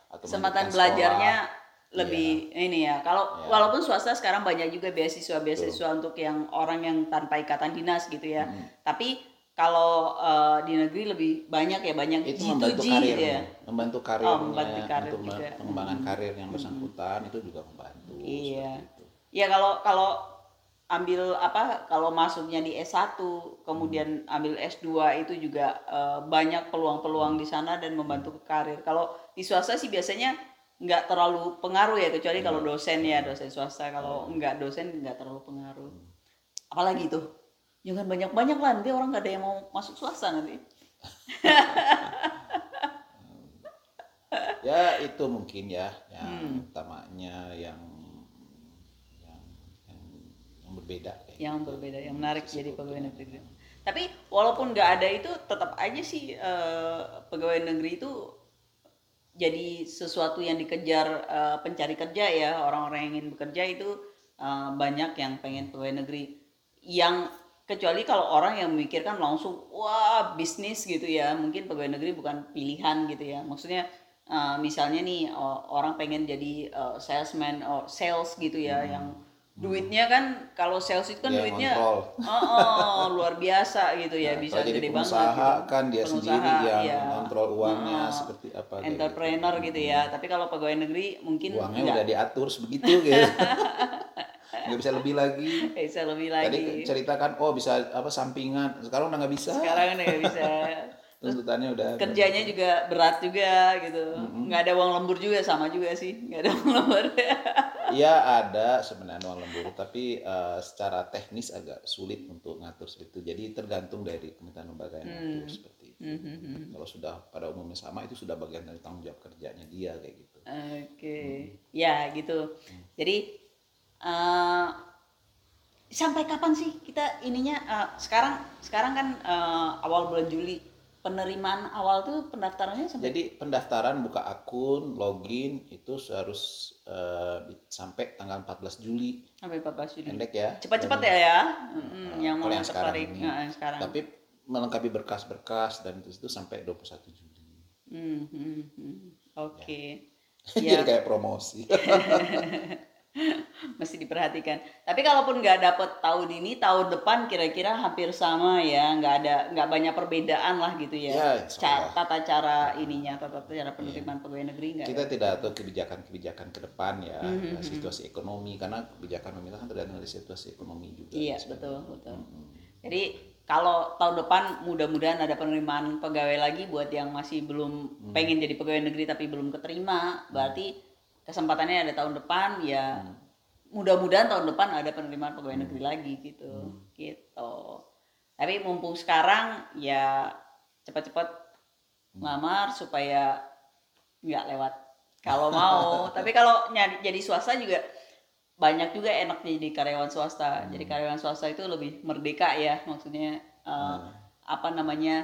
atau Kesempatan belajarnya sekolah. lebih ini ya. Kalau Iya. walaupun swasta sekarang banyak juga beasiswa-beasiswa untuk yang orang yang tanpa ikatan dinas gitu ya. Hmm. Tapi kalau eh, di negeri lebih banyak ya, banyak itu G2G membantu gitu karirnya, ya. membantu karirnya membantu karir untuk juga. Pengembangan karir yang bersangkutan itu juga membantu. Iya. seperti itu. Ya kalau kalau ambil apa kalau masuknya di S1 kemudian Hmm. ambil S2 itu juga eh, banyak peluang-peluang di sana dan membantu ke karir. Kalau di swasta sih biasanya nggak terlalu pengaruh ya kecuali kalau Hmm. dosen ya dosen swasta kalau nggak dosen nggak terlalu pengaruh. Apalagi tuh jangan banyak-banyak lah nanti orang nggak ada yang mau masuk swasta nanti. [LAUGHS] Ya itu mungkin ya yang Hmm. utamanya yang yang, yang berbeda. kayak yang berbeda yang menarik jadi pegawai ya. negeri tapi walaupun nggak ada itu tetap aja sih eh, pegawai negeri itu jadi sesuatu yang dikejar eh, pencari kerja ya. Orang-orang yang ingin bekerja itu eh, banyak yang pengen pegawai negeri. Yang kecuali kalau orang yang memikirkan langsung wah bisnis gitu ya. Mungkin pegawai negeri bukan pilihan gitu ya. Maksudnya eh, misalnya nih orang pengen jadi eh, salesman or sales gitu ya yang duitnya kan kalau sales itu kan Dia duitnya oh, oh, luar biasa gitu ya Nah, bisa gede banget gitu. kan dia sendiri Pengusaha, yang iya. kontrol uangnya Heeh. seperti apa entrepreneur gitu ya tapi kalau pegawai negeri mungkin gitu. Uangnya nggak udah diatur sebegitu gitu. [LAUGHS] nggak bisa lebih lagi. bisa lebih Tadi lagi ceritakan oh bisa apa sampingan. Sekarang udah nggak bisa. sekarang udah nggak bisa Tuntutannya udah kerjanya juga berat juga gitu. Nggak ada uang lembur juga sama juga sih. Nggak ada [LAUGHS] uang lembur. Iya ada sebenarnya uang lembur, tapi eh, secara teknis agak sulit untuk ngatur seperti itu. Jadi tergantung dari kementerian lembaga yang ngatur seperti itu. Hmm, Kalau sudah pada umumnya sama itu sudah bagian dari tanggung jawab kerjanya dia kayak gitu. oke. Ya gitu. Jadi eh, sampai kapan sih kita ininya eh, sekarang sekarang kan eh, awal bulan Juli penerimaan awal tuh pendaftarannya sampai Jadi pendaftaran buka akun, login itu harus di- sampai tanggal 14 Juli. sampai 14 Juli Pendek ya. cepat-cepat ya ya Mm, yang mau yang sekarang ini. Nah, yang sekarang Tapi melengkapi berkas-berkas dan itu, itu sampai 21 Juli. Hmm, hmm, hmm. oke [LAUGHS] Jadi ya kayak promosi. [LAUGHS] [LAUGHS] mesti diperhatikan. Tapi kalaupun nggak dapet tahun ini tahun depan kira-kira hampir sama ya. Nggak ada nggak banyak perbedaan lah gitu ya, Ya, Ca- tata cara ininya tata cara penerimaan pegawai negeri nggak kita tidak tahu kebijakan-kebijakan ke depan ya, Hmm, ya, situasi ekonomi karena kebijakan pemerintah kan tergantung dari situasi ekonomi juga. iya sebenarnya. betul betul. Jadi kalau tahun depan mudah-mudahan ada penerimaan pegawai lagi buat yang masih belum Hmm. pengen jadi pegawai negeri tapi belum keterima berarti kesempatannya ada tahun depan ya Hmm. mudah-mudahan tahun depan ada penerimaan pegawai negeri lagi gitu Hmm. gitu tapi mumpung sekarang ya cepat-cepat Hmm. ngelamar supaya nggak lewat kalau [LAUGHS] mau tapi kalau nyari jadi swasta juga banyak juga enak jadi karyawan swasta Hmm. jadi karyawan swasta itu lebih merdeka ya maksudnya Hmm. apa namanya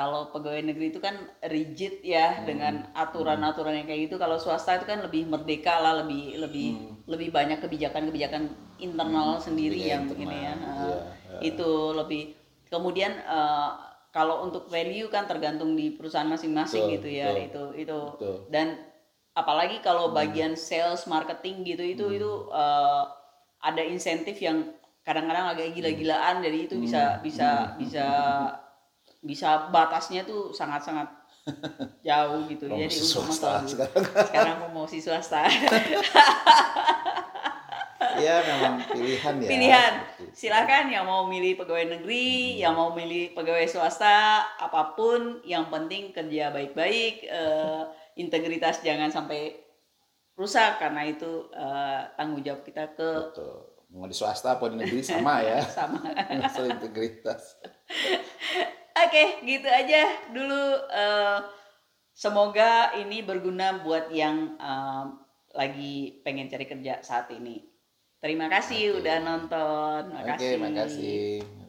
kalau pegawai negeri itu kan rigid Hmm. ya dengan aturan-aturan yang kayak gitu. Kalau swasta itu kan lebih merdeka lah lebih lebih lebih banyak kebijakan-kebijakan internal sendiri Hmm. Kebijakan yang ini ya. Internal, eh, iya, itu lebih kemudian eh, kalau untuk value kan tergantung di perusahaan masing-masing Betul, gitu ya. betul. itu itu. Betul. dan apalagi Hmm. kalau bagian sales marketing gitu itu itu eh, ada insentif yang kadang-kadang agak gila-gilaan. Jadi itu bisa Hmm. bisa bisa bisa batasnya tuh sangat-sangat [LAUGHS] jauh gitu jadi untuk masalah sekarang. [LAUGHS] sekarang promosi swasta Iya [LAUGHS] memang pilihan ya. pilihan seperti itu. silakan yang mau milih pegawai negeri yang mau milih pegawai swasta apa pun yang penting kerja baik-baik eh, integritas jangan sampai rusak karena itu eh, tanggung jawab kita ke Betul. Mau di swasta apa di negeri sama ya. sama Masalah integritas. Oke, gitu aja dulu. eh, semoga ini berguna buat yang eh, lagi pengen cari kerja saat ini. Terima kasih Oke. udah nonton. Oke, Makasih. makasih.